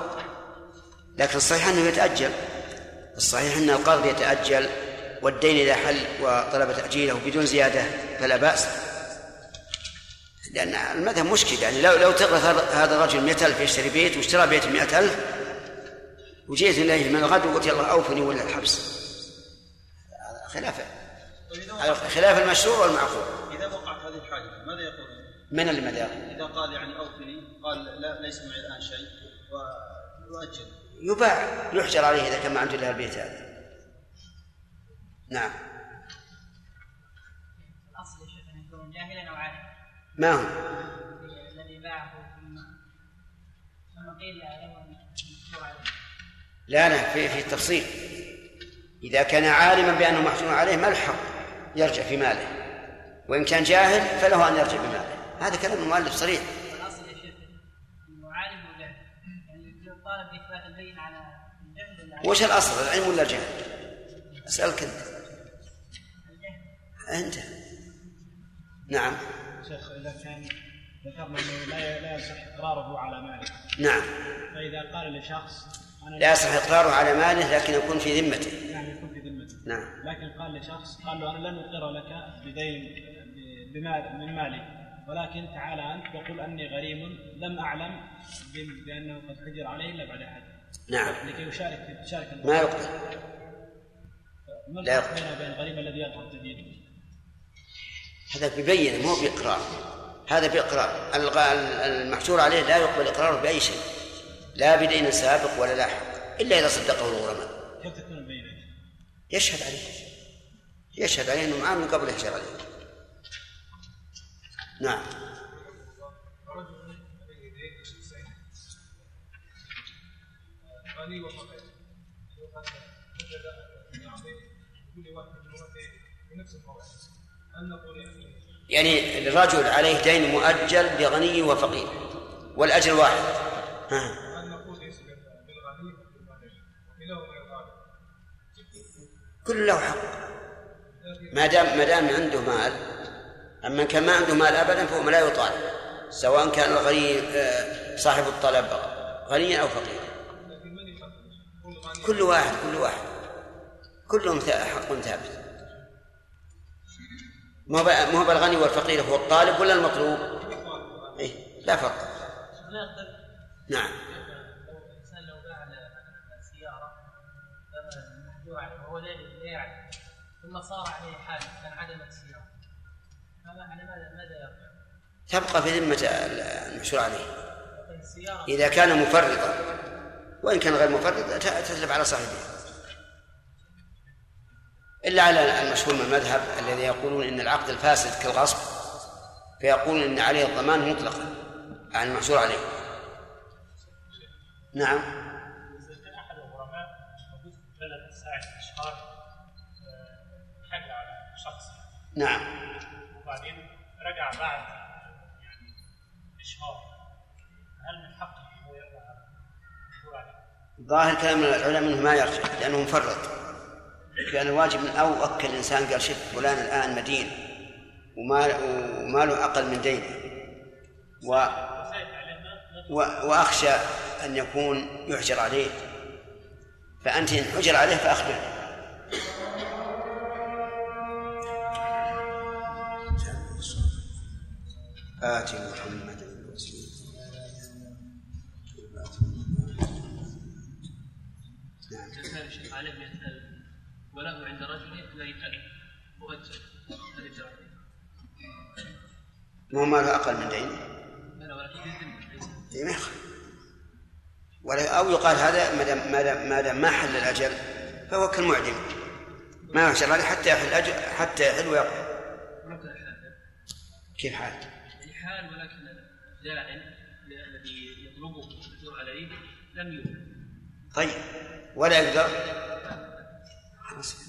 لكن الصحيح أنه يتأجل. الصحيح أن القرض يتأجل والدين إذا حل وطلب تأجيله بدون زيادة فلا بأس. لأن المذهب مشكل يعني لو لو تغرث هذا الرجل 100000 يشتري بيت واشترى بيت 100000 وجيت إليه من الغد وقلت يلا أوفني ولا الحبس. خلاف خلاف المشروع والمعقول. إذا وقعت هذه الحاجة ماذا يقول؟ من اللي مدار؟ إذا قال يعني أوفني قال لا ليس معي الآن شيء ويؤجل. يباع يحجر عليه إذا كان ما عنده إلا البيت هذا. نعم. الأصل يا شيخ أن يكون جاهلا أو عالما ما هو؟ الذي باعه ثم ثم قيل له لا لا في في التفصيل إذا كان عالما بأنه محجور عليه ما الحق يرجع في ماله. وإن كان جاهل فله أن يرجع بماله هذا كلام المؤلف صريح. يا شيخ إنه عالم يعني البين على الجهل وش الأصل؟ العلم ولا الجهل أسألك أنت. أنت. نعم. شيخ إذا كان ذكرنا أنه لا لا يصح إقراره على ماله. نعم. فإذا قال لشخص لا يصح إقراره على ماله لكن يكون في ذمته. يعني يكون في ذمته. نعم. لكن قال لشخص قال له أنا لن أقر لك بدين بمال من مالي. ولكن تعال أنت وقل أني غريم لم أعلم ب- بأنه قد حجر عليه إلا بعد حج نعم. لكي يشارك يشارك ما يقبل لا بينه وبين الغريم الذي يطلب تدين هذا ببين مو بإقرار. هذا بإقرار. المحجور عليه لا يقبل إقراره بأي شيء. لا بدين سابق ولا لاحق إلا إذا صدقه الغرماء كيف تكون البينه؟ يشهد عليه يشهد عليه أنه معاه من قبل يحجر عليه نعم يعني الرجل عليه دين مؤجل لغني وفقير والأجل واحد ها. هل نقول يسلم بالغني وبالفقير وكلاهما يطالب كل له حق. ما دام ما دام عنده مال أما كان ما عنده مال أبدا فهو لا يطالب سواء كان الغني آه، صاحب الطلب غنيا أو فقيرا كل واحد كل واحد. كلهم حق ثابت. ما هو ما هو بالغني والفقير هو الطالب ولا المطلوب؟ إيه لا فرق نعم. ثم صار عليه حادث كان عدمت السياره هذا على ماذا ماذا يرجع؟ تبقى في ذمة المحشور عليه. السيارة. إذا كان مفرطا. وإن كان غير مفرط تتلف على صاحبه. إلا على المشهور من المذهب الذي يقولون إن العقد الفاسد كالغصب فيقولون إن عليه الضمان مطلقا عن المحشور عليه. نعم إذا كان أحد الغرماء موجود في بلد ساعة إشهار آه، حجر على شخص نعم. وبعدين رجع بعد يعني إشهار هل من حقه أن هو يرجع؟ ظاهر كلام العلماء إنه ما يرجع لأنه مفرط. كان الواجب من أو وكل الإنسان قال شوف فلان الآن مدين ومال وماله أقل من دينه. و و وأخشى أن يكون يحجر عليه. فأنت إن حجر عليه فاخبره آت محمدا الوسيلة الشيخ عليه 100000 وله عند رجل 200000 مؤجل يجرى ما هو ماله أقل من دينه لا ولكن إيه ما. ولا أو يقال هذا ما دام ما دام ما دام ما حل الأجل فهو كالمعدم. ما يحشر عليه حتى يحل أجل حتى يحل ويقضي كيف حال؟ يعني حال ولكن الداعم الذي يطلبه المحجور عليه لم يوجد. طيب ولا يقدر؟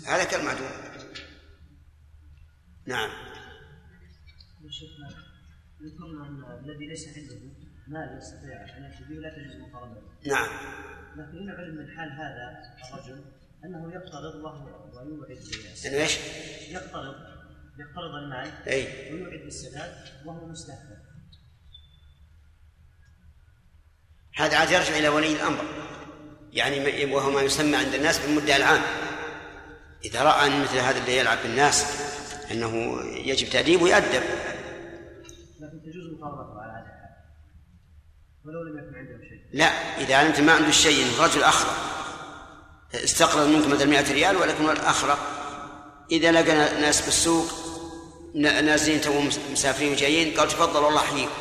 هذا كالمعدوم نعم. شيخنا ذكرنا أن الذي ليس عنده مال يستطيع أن به لا تجوز مقارنته. نعم. لكن إن علم من حال هذا الرجل أنه يقترض وهو ويوعد إنه إيش؟ يقترض يقترض المال أي. ويوعد بالسداد وهو مستهتر. هذا عاد يرجع إلى ولي الأمر. يعني وهو ما يسمى عند الناس بالمدعي العام. إذا رأى أن مثل هذا اللي يلعب بالناس أنه يجب تأديبه يؤدب. لكن تجوز مقارنته على هذا ولو لم يكن عنده شيء. لا إذا علمت ما عنده شيء إنه رجل أخرق استقرض منك مثلا 100 ريال ولكن الأخرق إذا لقى ناس بالسوق نازلين تو مسافرين وجايين قال تفضل والله احييكم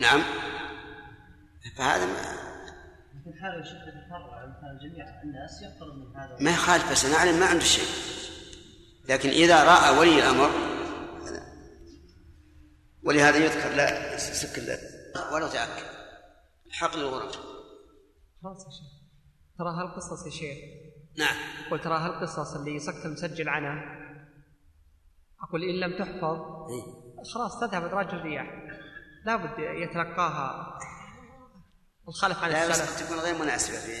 نعم. فهذا ما, ما يخالف بس نعلم ما عنده شيء. لكن إذا رأى ولي الأمر ولهذا يذكر لا سك لا ولو تاكد حقل الغرف خلاص يا شيخ. ترى هالقصص يا شيخ. نعم. قلت ترى هالقصص اللي سكت المسجل عنها. أقول إن لم تحفظ خلاص تذهب أدراج الرياح. لابد يتلقاها. الخلف عن لا السلف. تكون غير مناسبة في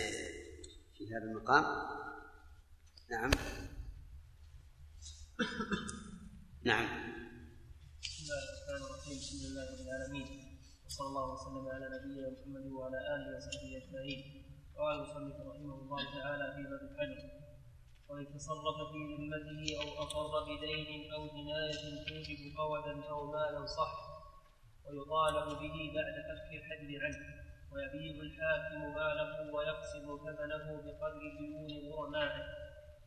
في هذا المقام. نعم. نعم. بسم الله الرحمن الرحيم. الحمد لله رب العالمين وصلى الله وسلم على نبينا محمد وعلى آله وصحبه أجمعين. قال المصنف رحمه الله تعالى في باب الحجر وإن تصرف في ذمته أو اقر بدين أو جناية توجب قودا أو مالا صح ويطالب به بعد فك الحجر عنه ويبيع الحاكم ماله ويقسم ثمنه بقدر ديون غرمائه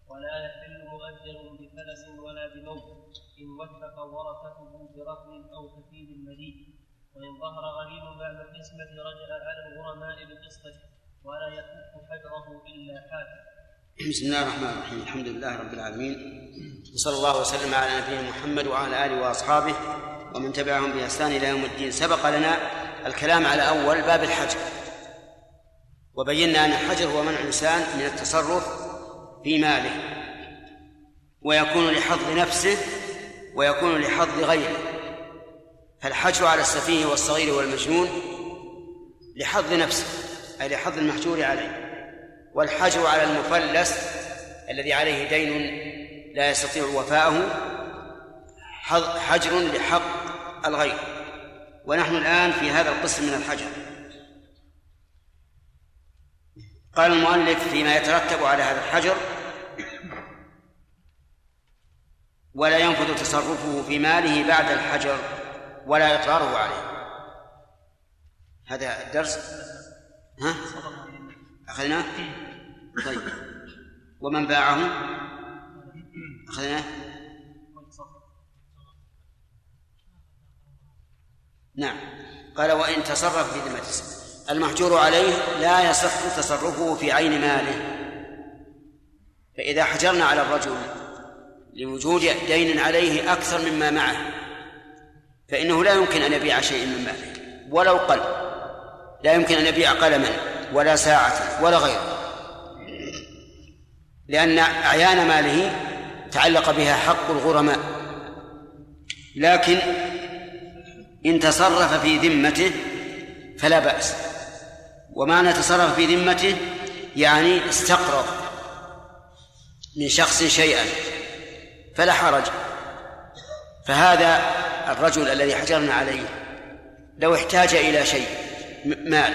ولا يحل مؤجر بفلس ولا بموت إن وثق ورثته برهن أو كفيل مليء وإن ظهر غريم بعد القسمة رجع على الغرماء بقسطه ولا يفك حجره إلا حاكم بسم الله الرحمن الرحيم. الحمد لله رب العالمين. وصلى الله وسلم على نبينا محمد وعلى آله وأصحابه ومن تبعهم بإحسان إلى يوم الدين. سبق لنا الكلام على أول باب الحجر. وبينا أن الحجر هو منع الإنسان من التصرف في ماله. ويكون لحظ نفسه ويكون لحظ غيره. فالحجر على السفيه والصغير والمجنون لحظ نفسه أي لحظ المحجور عليه. والحجر على المفلس الذي عليه دين لا يستطيع وفاءه حجر لحق الغير. ونحن الآن في هذا القسم من الحجر. قال المؤلف فيما يترتب على هذا الحجر ولا ينفذ تصرفه في ماله بعد الحجر ولا إقراره عليه. هذا الدرس؟ ها؟ أخذناه طيب. ومن باعه؟ أخذناه نعم. قال وإن تصرف في ذمته المحجور عليه لا يصح تصرفه في عين ماله. فإذا حجرنا على الرجل لوجود دين عليه أكثر مما معه فإنه لا يمكن أن يبيع شيء من ماله ولو قل. لا يمكن أن يبيع قلما. ولا ساعة ولا غيره. لأن أعيان ماله تعلق بها حق الغرماء. لكن إن تصرف في ذمته فلا بأس. ومعنى تصرف في ذمته يعني استقرض من شخص شيئا فلا حرج. فهذا الرجل الذي حجرنا عليه لو احتاج إلى شيء مال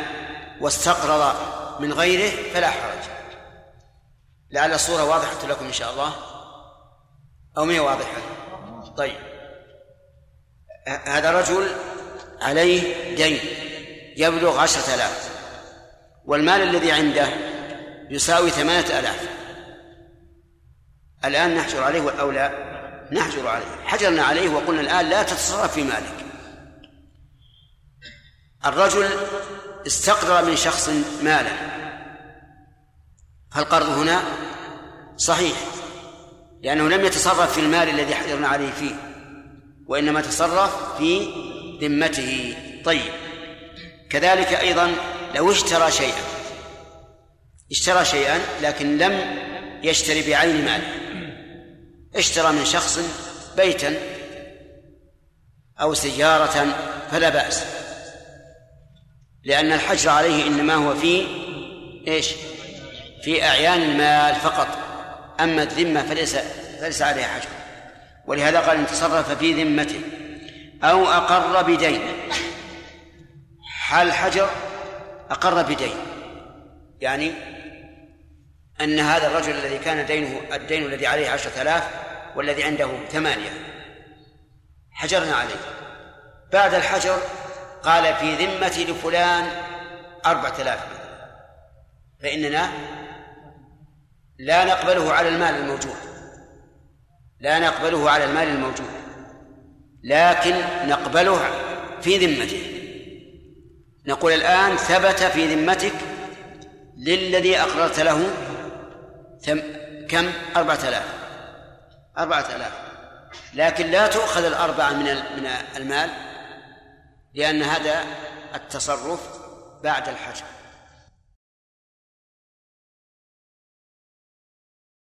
واستقرض من غيره فلا حرج. لعل الصورة واضحة لكم إن شاء الله؟ أو ما واضحة؟ طيب. هذا رجل عليه دين يبلغ عشرة آلاف والمال الذي عنده يساوي ثمانية آلاف. الآن نحجر عليه أو لا؟ نحجر عليه. حجرنا عليه وقلنا الآن لا تتصرف في مالك. الرجل استقرض من شخص مالا فالقرض هنا صحيح لأنه لم يتصرف في المال الذي حجرنا عليه فيه وإنما تصرف في ذمته. طيب كذلك أيضا لو اشترى شيئا اشترى شيئا لكن لم يشتري بعين ماله اشترى من شخص بيتا أو سيارة فلا بأس. لأن الحجر عليه إنما هو في إيش؟ في أعيان المال فقط. أما الذمة فليس فليس عليها حجر. ولهذا قال إن تصرف في ذمته أو أقر بدين. حال الحجر أقر بدين. يعني أن هذا الرجل الذي كان دينه الدين الذي عليه عشرة آلاف والذي عنده ثمانية حجرنا عليه. بعد الحجر قال في ذمتي لفلان أربعة آلاف فإننا لا نقبله على المال الموجود. لا نقبله على المال الموجود. لكن نقبله في ذمته. نقول الآن ثبت في ذمتك للذي أقررت له كم؟ أربعة آلاف. أربعة آلاف. لكن لا تؤخذ الأربعة من من المال. لأن هذا التصرف بعد الحجر.